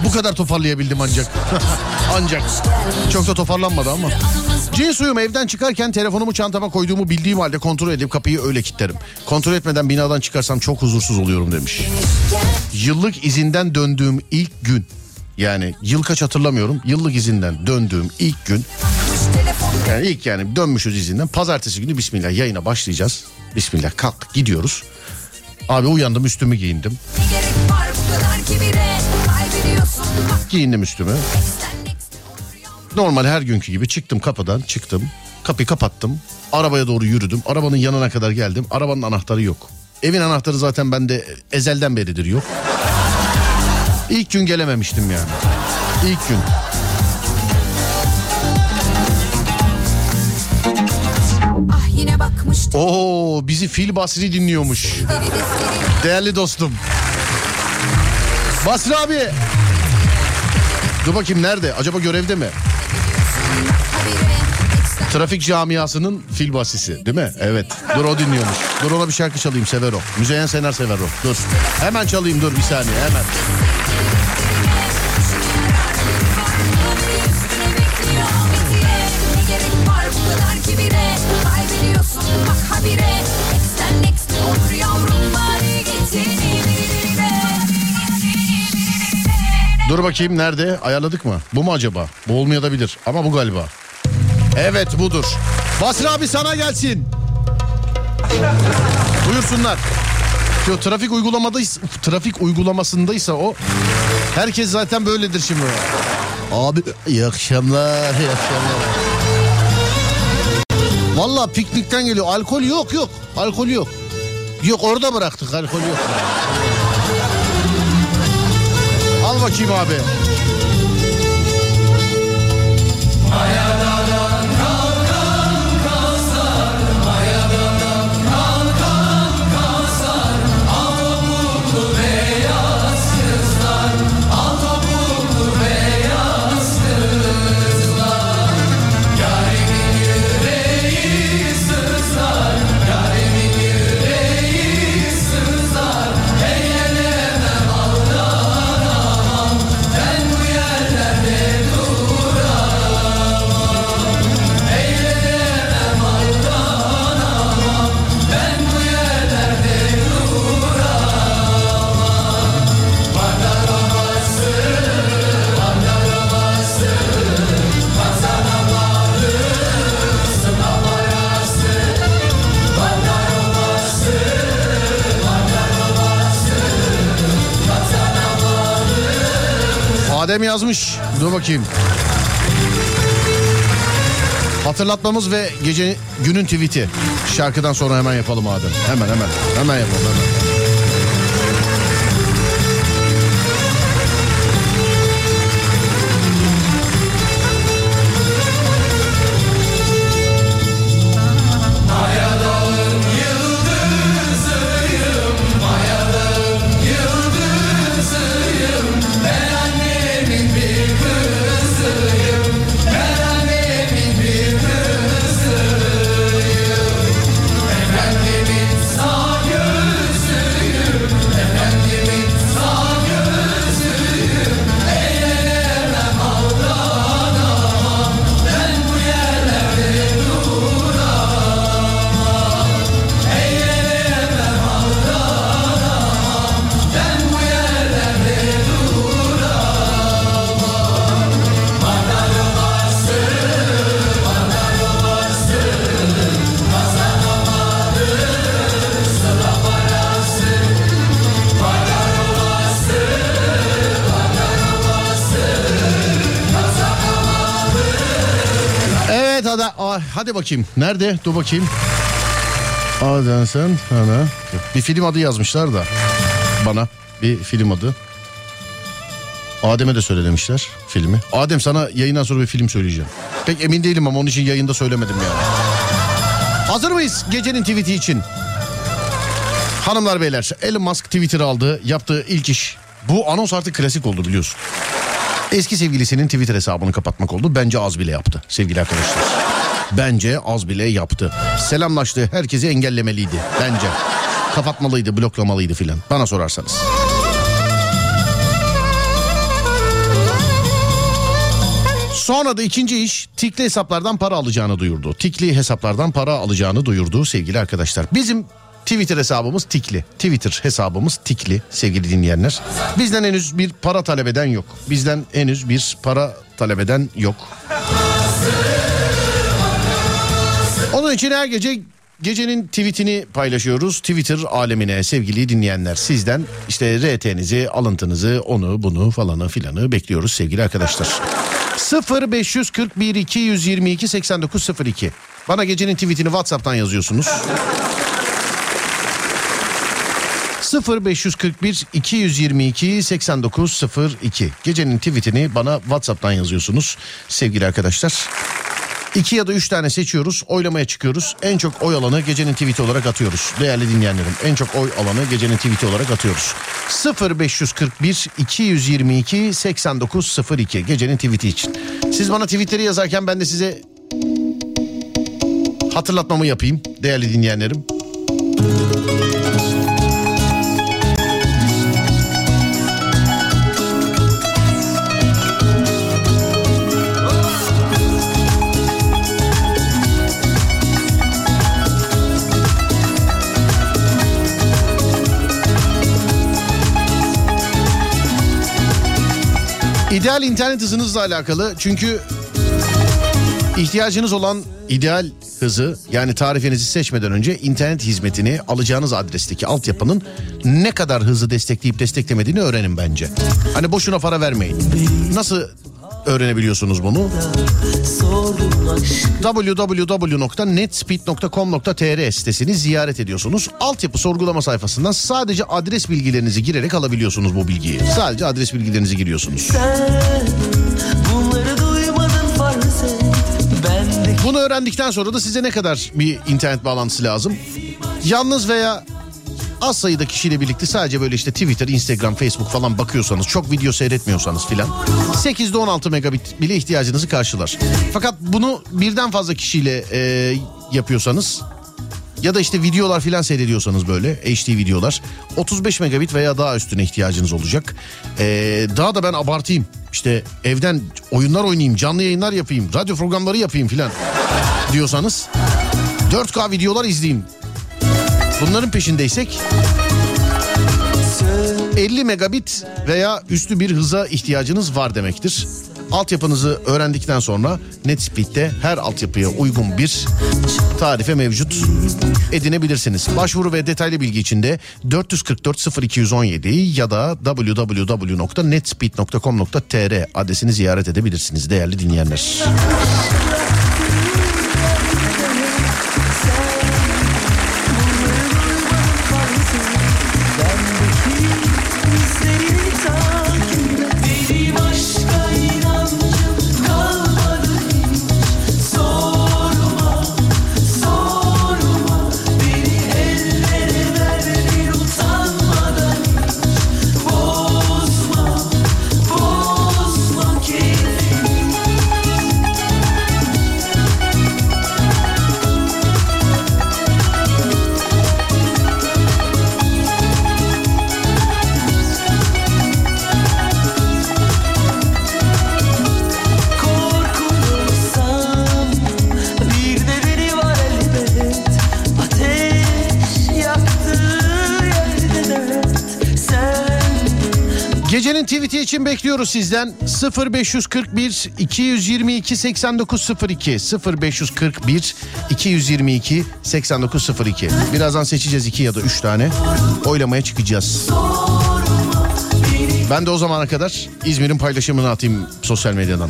Bu kadar toparlayabildim ancak. ancak. Çok da toparlanmadı ama. Cin suyum evden çıkarken telefonumu çantama koyduğumu bildiğim halde kontrol edip kapıyı öyle kilitlerim. Kontrol etmeden binadan çıkarsam çok huzursuz oluyorum demiş. Yıllık izinden döndüğüm ilk gün yani yıl kaç hatırlamıyorum. Yıllık izinden döndüğüm ilk gün yani ilk yani dönmüşüz izinden. Pazartesi günü bismillah yayına başlayacağız. Bismillah kalk gidiyoruz. Abi uyandım üstümü giyindim. Giyindim üstümü. Normal her günkü gibi çıktım kapıdan çıktım. Kapıyı kapattım. Arabaya doğru yürüdüm. Arabanın yanına kadar geldim. Arabanın anahtarı yok. Evin anahtarı zaten bende ezelden beridir yok. İlk gün gelememiştim yani. İlk gün. Ah Oo bizi Fil Basri dinliyormuş. Değerli dostum. Basri abi. Dur bakayım nerede? Acaba görevde mi? Trafik camiasının fil basisi değil mi? Evet. Dur o dinliyormuş. Dur ona bir şarkı çalayım sever o. Müzeyyen Senar sever o. Dur. Hemen çalayım dur bir saniye hemen. Dur bakayım nerede? Ayarladık mı? Bu mu acaba? Bu olmayabilir ama bu galiba. Evet budur. Basri abi sana gelsin. Buyursunlar. Yo, trafik uygulamadaysa, trafik uygulamasındaysa o herkes zaten böyledir şimdi. Abi iyi akşamlar, iyi akşamlar. Valla piknikten geliyor. Alkol yok yok. Alkol yok. Yok orada bıraktık alkol yok. Al bakayım abi. Adem yazmış. Dur bakayım. Hatırlatmamız ve gece günün tweet'i. Şarkıdan sonra hemen yapalım Adem. Hemen hemen. Hemen yapalım hemen. Bakayım. Nerede? Dur bakayım. Adem sen ana. Bir film adı yazmışlar da bana. Bir film adı. Adem'e de söyle demişler filmi. Adem sana yayından sonra bir film söyleyeceğim. Pek emin değilim ama onun için yayında söylemedim yani. Hazır mıyız gecenin tweet'i için? Hanımlar beyler Elon Musk Twitter aldı. Yaptığı ilk iş. Bu anons artık klasik oldu biliyorsun. Eski sevgilisinin Twitter hesabını kapatmak oldu. Bence az bile yaptı sevgili arkadaşlar. Bence az bile yaptı. Selamlaştı. Herkesi engellemeliydi. Bence. Kapatmalıydı, bloklamalıydı filan. Bana sorarsanız. Sonra da ikinci iş tikli hesaplardan para alacağını duyurdu. Tikli hesaplardan para alacağını duyurdu sevgili arkadaşlar. Bizim Twitter hesabımız tikli. Twitter hesabımız tikli sevgili dinleyenler. Bizden henüz bir para talep eden yok. Bizden henüz bir para talep eden yok. İçin her gece gecenin tweetini paylaşıyoruz. Twitter alemine sevgili dinleyenler. Sizden işte RT'nizi, alıntınızı, onu, bunu falanı filanı bekliyoruz sevgili arkadaşlar. 0541 222 8902. Bana gecenin tweetini WhatsApp'tan yazıyorsunuz. 0541 222 8902. Gecenin tweetini bana WhatsApp'tan yazıyorsunuz sevgili arkadaşlar. İki ya da üç tane seçiyoruz. Oylamaya çıkıyoruz. En çok oy alanı gecenin tweeti olarak atıyoruz. Değerli dinleyenlerim en çok oy alanı gecenin tweeti olarak atıyoruz. 0541 222 8902 gecenin tweeti için. Siz bana tweetleri yazarken ben de size hatırlatmamı yapayım değerli dinleyenlerim. İdeal internet hızınızla alakalı çünkü ihtiyacınız olan ideal hızı yani tarifenizi seçmeden önce internet hizmetini alacağınız adresteki altyapının ne kadar hızlı destekleyip desteklemediğini öğrenin bence. Hani boşuna para vermeyin. Nasıl öğrenebiliyorsunuz bunu? www.netspeed.com.tr sitesini ziyaret ediyorsunuz. Altyapı sorgulama sayfasından sadece adres bilgilerinizi girerek alabiliyorsunuz bu bilgiyi. Sadece adres bilgilerinizi giriyorsunuz. Bunu öğrendikten sonra da size ne kadar bir internet bağlantısı lazım? Yalnız veya az sayıda kişiyle birlikte sadece böyle işte Twitter, Instagram, Facebook falan bakıyorsanız, çok video seyretmiyorsanız filan 8'de 16 megabit bile ihtiyacınızı karşılar. Fakat bunu birden fazla kişiyle e, yapıyorsanız ya da işte videolar filan seyrediyorsanız böyle HD videolar 35 megabit veya daha üstüne ihtiyacınız olacak. Ee, daha da ben abartayım işte evden oyunlar oynayayım canlı yayınlar yapayım radyo programları yapayım filan diyorsanız 4K videolar izleyeyim. Bunların peşindeysek 50 megabit veya üstü bir hıza ihtiyacınız var demektir. Altyapınızı öğrendikten sonra Netspeed'de her altyapıya uygun bir tarife mevcut edinebilirsiniz. Başvuru ve detaylı bilgi için de 444 0217 ya da www.netspeed.com.tr adresini ziyaret edebilirsiniz değerli dinleyenler. Tweet'i için bekliyoruz sizden 0541 222 8902 0541 222 8902 Birazdan seçeceğiz iki ya da üç tane oylamaya çıkacağız. Ben de o zamana kadar İzmir'in paylaşımını atayım sosyal medyadan.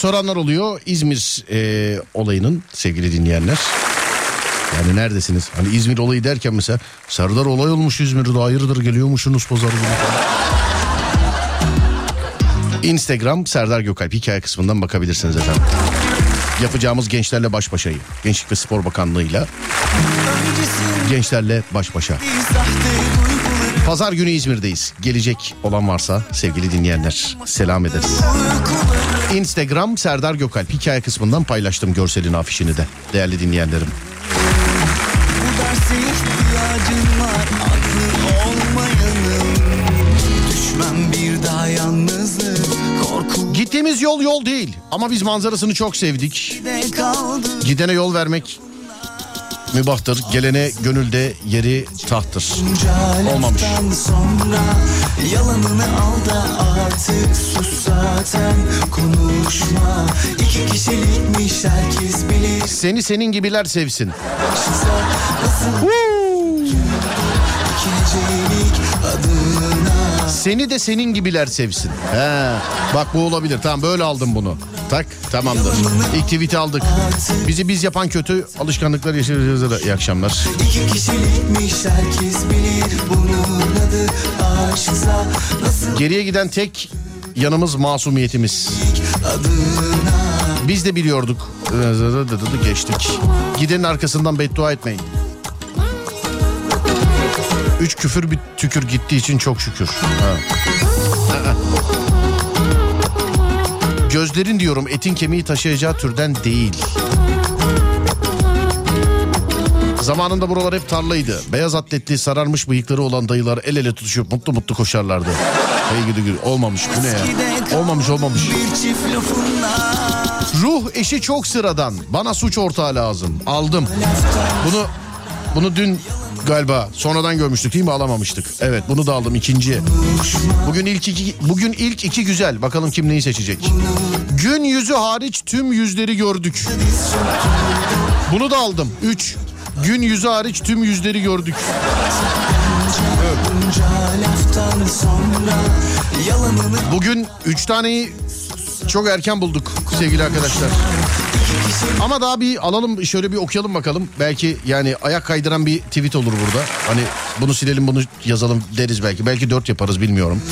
Soranlar oluyor İzmir e, olayının sevgili dinleyenler. Yani neredesiniz? Hani İzmir olayı derken mesela Serdar olay olmuş İzmir'de hayırdır geliyormuşsunuz pazar günü. Instagram Serdar Gökalp hikaye kısmından bakabilirsiniz efendim. Yapacağımız gençlerle baş başayı. Gençlik ve Spor Bakanlığı'yla gençlerle baş başa. Pazar günü İzmir'deyiz. Gelecek olan varsa sevgili dinleyenler selam ederiz. Instagram Serdar Gökalp hikaye kısmından paylaştım görselin afişini de değerli dinleyenlerim. Bu derse ihtiyacın var Aklın olmayanım Düşmem bir daha yalnızlık Korku Gittiğimiz yol yol değil ama biz manzarasını çok sevdik. Gidene yol vermek mübahtır. Gelene gönülde yeri tahttır. Olmamış. Sonra Yalanını al da artık sus zaten Konuşma İki kişilikmiş herkes bilir Seni senin gibiler sevsin. Seni de senin gibiler sevsin. He, bak bu olabilir. Tamam böyle aldım bunu. Tak tamamdır. İlk tweet'i aldık. Bizi biz yapan kötü alışkanlıklar yaşayacağız. İyi akşamlar. İki kişilikmiş herkes bilir Bunun adı aşksa Nasıl Geriye giden tek yanımız masumiyetimiz. Biz de biliyorduk. Geçtik. Gidenin arkasından beddua etmeyin. Üç küfür bir tükür gittiği için çok şükür. Ha. Gözlerin diyorum etin kemiği taşıyacağı türden değil. Zamanında buralar hep tarlaydı. Beyaz atletli sararmış bıyıkları olan dayılar el ele tutuşup mutlu mutlu koşarlardı. Hey gidi gidi olmamış bu ne ya? Olmamış olmamış. Ruh eşi çok sıradan. Bana suç ortağı lazım. Aldım. Bunu bunu dün galiba sonradan görmüştük değil mi alamamıştık. Evet bunu da aldım ikinci. Bugün ilk iki, bugün ilk iki güzel. Bakalım kim neyi seçecek. Gün yüzü hariç tüm yüzleri gördük. Bunu da aldım. Üç. Gün yüzü hariç tüm yüzleri gördük. Yalanını Bugün üç taneyi çok erken bulduk sevgili arkadaşlar. Ama daha bir alalım şöyle bir okuyalım bakalım. Belki yani ayak kaydıran bir tweet olur burada. Hani bunu silelim bunu yazalım deriz belki. Belki dört yaparız bilmiyorum.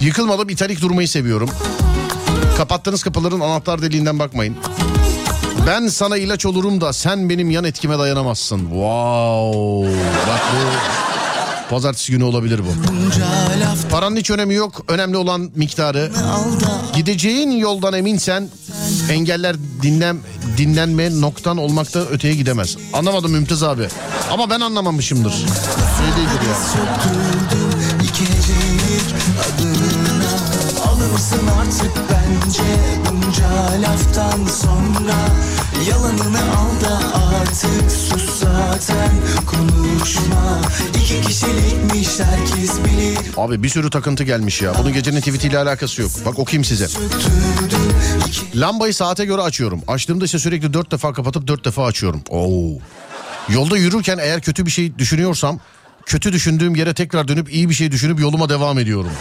Yıkılmadım italik durmayı seviyorum. Kapattığınız kapıların anahtar deliğinden bakmayın. Ben sana ilaç olurum da sen benim yan etkime dayanamazsın. Wow. Bak bu pazartesi günü olabilir bu. Paranın hiç önemi yok. Önemli olan miktarı. Gideceğin yoldan eminsen engeller dinlen dinlenme noktan olmakta öteye gidemez. Anlamadım Mümtaz abi. Ama ben anlamamışımdır. Şey değildir ya. Alırsın artık bence bunca laftan sonra Yalanını al da artık sus zaten konuşma İki kişilikmiş herkes bilir Abi bir sürü takıntı gelmiş ya. Bunun gecenin tweetiyle alakası yok. Bak okuyayım size. Lambayı saate göre açıyorum. Açtığımda ise sürekli dört defa kapatıp dört defa açıyorum. Oo. Yolda yürürken eğer kötü bir şey düşünüyorsam kötü düşündüğüm yere tekrar dönüp iyi bir şey düşünüp yoluma devam ediyorum.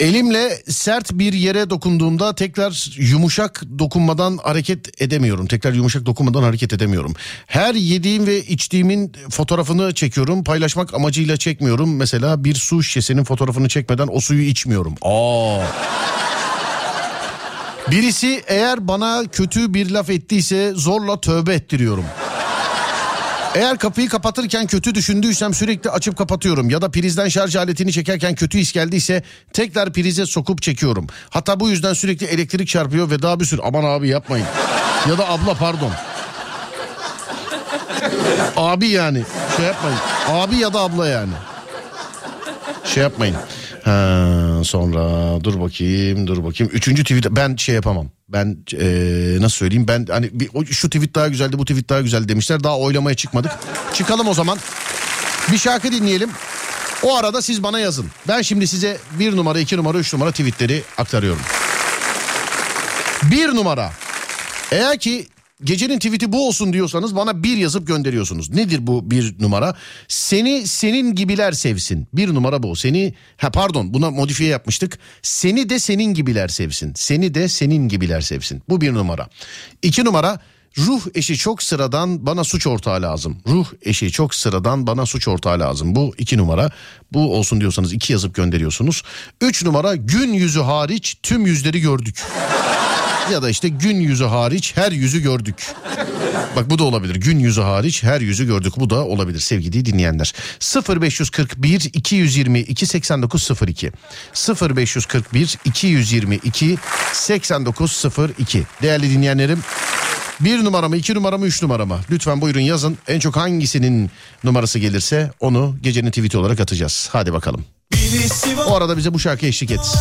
Elimle sert bir yere dokunduğumda tekrar yumuşak dokunmadan hareket edemiyorum. Tekrar yumuşak dokunmadan hareket edemiyorum. Her yediğim ve içtiğimin fotoğrafını çekiyorum. Paylaşmak amacıyla çekmiyorum. Mesela bir su şişesinin fotoğrafını çekmeden o suyu içmiyorum. Aa. Birisi eğer bana kötü bir laf ettiyse zorla tövbe ettiriyorum. Eğer kapıyı kapatırken kötü düşündüysem sürekli açıp kapatıyorum ya da prizden şarj aletini çekerken kötü his geldiyse tekrar prize sokup çekiyorum. Hatta bu yüzden sürekli elektrik çarpıyor ve daha bir sürü aman abi yapmayın. Ya da abla pardon. Abi yani şey yapmayın. Abi ya da abla yani. Şey yapmayın. Ha, sonra dur bakayım dur bakayım. Üçüncü tweet ben şey yapamam. Ben eee, nasıl söyleyeyim ben hani bir, şu tweet daha güzeldi bu tweet daha güzel demişler. Daha oylamaya çıkmadık. Çıkalım o zaman. Bir şarkı dinleyelim. O arada siz bana yazın. Ben şimdi size bir numara, iki numara, üç numara tweetleri aktarıyorum. Bir numara. Eğer ki gecenin tweet'i bu olsun diyorsanız bana bir yazıp gönderiyorsunuz. Nedir bu bir numara? Seni senin gibiler sevsin. Bir numara bu. Seni ha pardon buna modifiye yapmıştık. Seni de senin gibiler sevsin. Seni de senin gibiler sevsin. Bu bir numara. İki numara Ruh eşi çok sıradan bana suç ortağı lazım. Ruh eşi çok sıradan bana suç ortağı lazım. Bu iki numara. Bu olsun diyorsanız iki yazıp gönderiyorsunuz. Üç numara gün yüzü hariç tüm yüzleri gördük. Ya da işte gün yüzü hariç her yüzü gördük. Bak bu da olabilir. Gün yüzü hariç her yüzü gördük. Bu da olabilir sevgili dinleyenler. 0541 222 8902 0541 222 8902 Değerli dinleyenlerim bir numara mı iki numara mı üç numara mı? Lütfen buyurun yazın. En çok hangisinin numarası gelirse onu gecenin tweet'i olarak atacağız. Hadi bakalım. O arada bize bu şarkı eşlik etsin.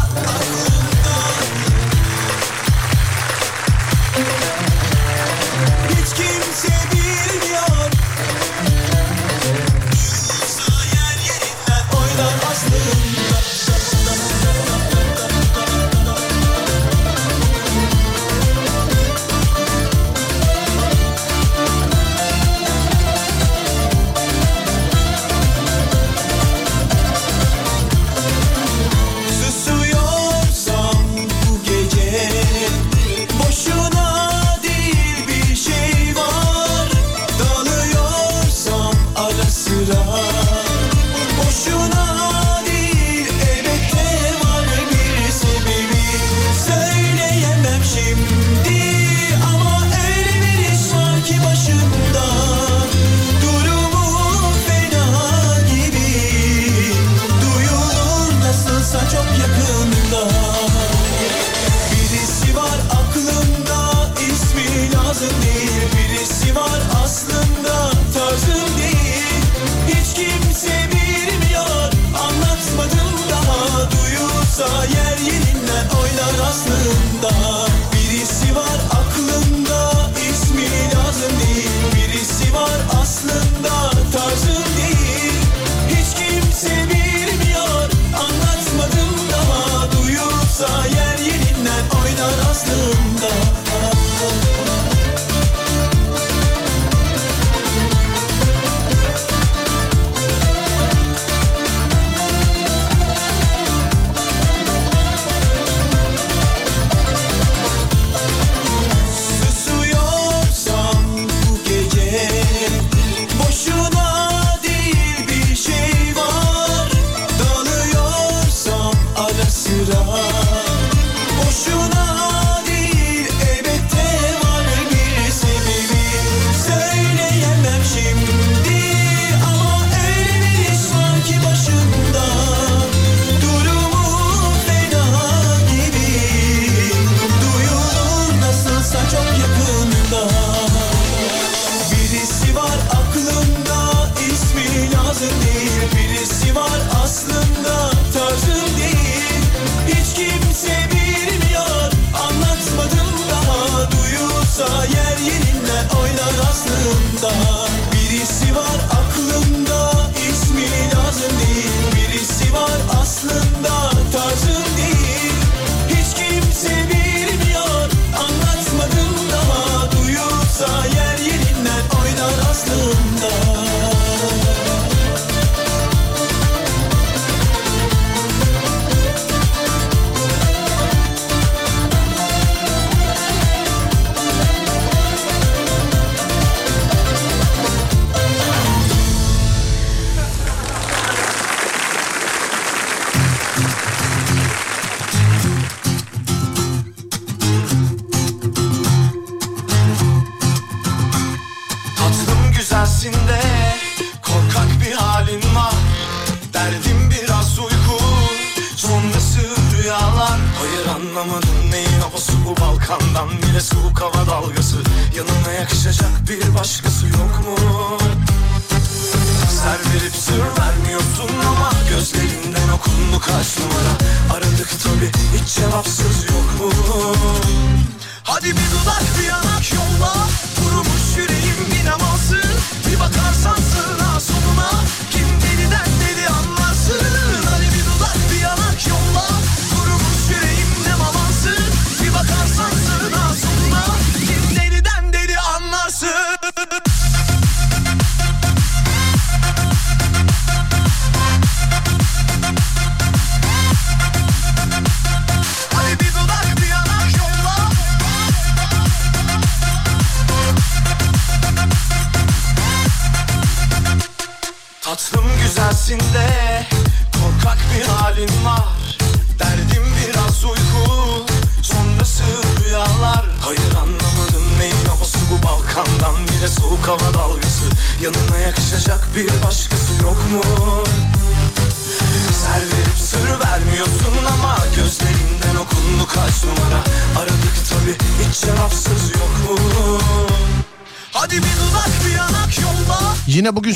Anlatmadım daha. Duyulsa yer yerinden oynar aslında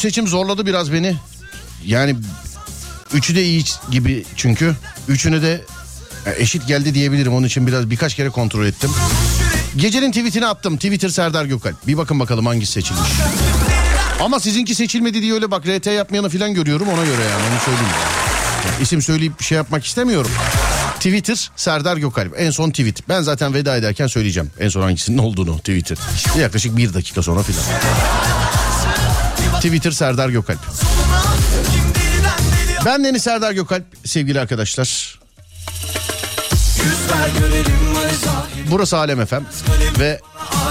seçim zorladı biraz beni. Yani üçü de iyi gibi çünkü. Üçünü de e, eşit geldi diyebilirim. Onun için biraz birkaç kere kontrol ettim. Gecenin tweetini attım. Twitter Serdar Gökalp. Bir bakın bakalım hangisi seçilmiş. Ama sizinki seçilmedi diye öyle bak RT yapmayanı falan görüyorum ona göre yani onu söyleyeyim. Yani isim söyleyip bir şey yapmak istemiyorum. Twitter Serdar Gökalp. En son tweet. Ben zaten veda ederken söyleyeceğim. En son hangisinin olduğunu Twitter. Yaklaşık bir dakika sonra filan. Twitter Serdar Gökalp. Ben Deniz Serdar Gökalp sevgili arkadaşlar. Burası Alem FM ve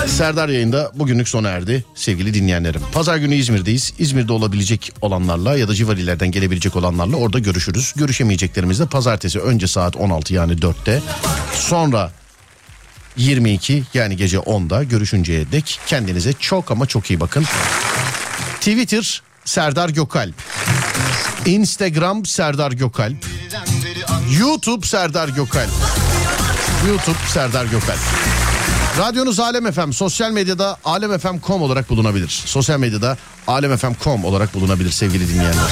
Serdar yayında bugünlük sona erdi sevgili dinleyenlerim. Pazar günü İzmir'deyiz. İzmir'de olabilecek olanlarla ya da civar illerden gelebilecek olanlarla orada görüşürüz. Görüşemeyeceklerimiz de pazartesi önce saat 16 yani 4'te sonra 22 yani gece 10'da görüşünceye dek kendinize çok ama çok iyi bakın. Twitter Serdar Gökalp. Instagram Serdar Gökalp. YouTube Serdar Gökalp. YouTube Serdar Gökalp. Radyonuz Alem FM sosyal medyada alemfm.com olarak bulunabilir. Sosyal medyada alemfm.com olarak bulunabilir sevgili dinleyenler.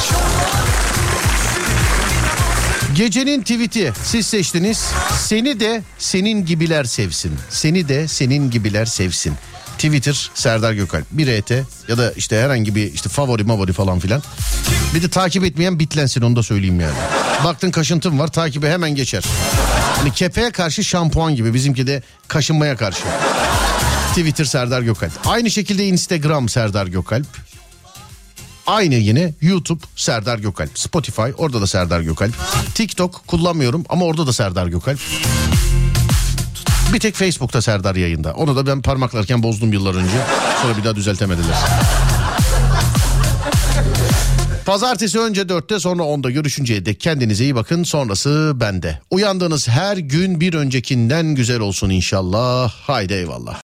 Gecenin tweet'i siz seçtiniz. Seni de senin gibiler sevsin. Seni de senin gibiler sevsin. Twitter Serdar Gökalp. Bir ET ya da işte herhangi bir işte favori mavori falan filan. Bir de takip etmeyen bitlensin onu da söyleyeyim yani. Baktın kaşıntın var takibe hemen geçer. Hani kepeğe karşı şampuan gibi bizimki de kaşınmaya karşı. Twitter Serdar Gökalp. Aynı şekilde Instagram Serdar Gökalp. Aynı yine YouTube Serdar Gökalp. Spotify orada da Serdar Gökalp. TikTok kullanmıyorum ama orada da Serdar Gökalp. Bir tek Facebook'ta Serdar yayında. Onu da ben parmaklarken bozdum yıllar önce. Sonra bir daha düzeltemediler. Pazartesi önce dörtte sonra onda görüşünceye dek kendinize iyi bakın. Sonrası bende. Uyandığınız her gün bir öncekinden güzel olsun inşallah. Haydi eyvallah.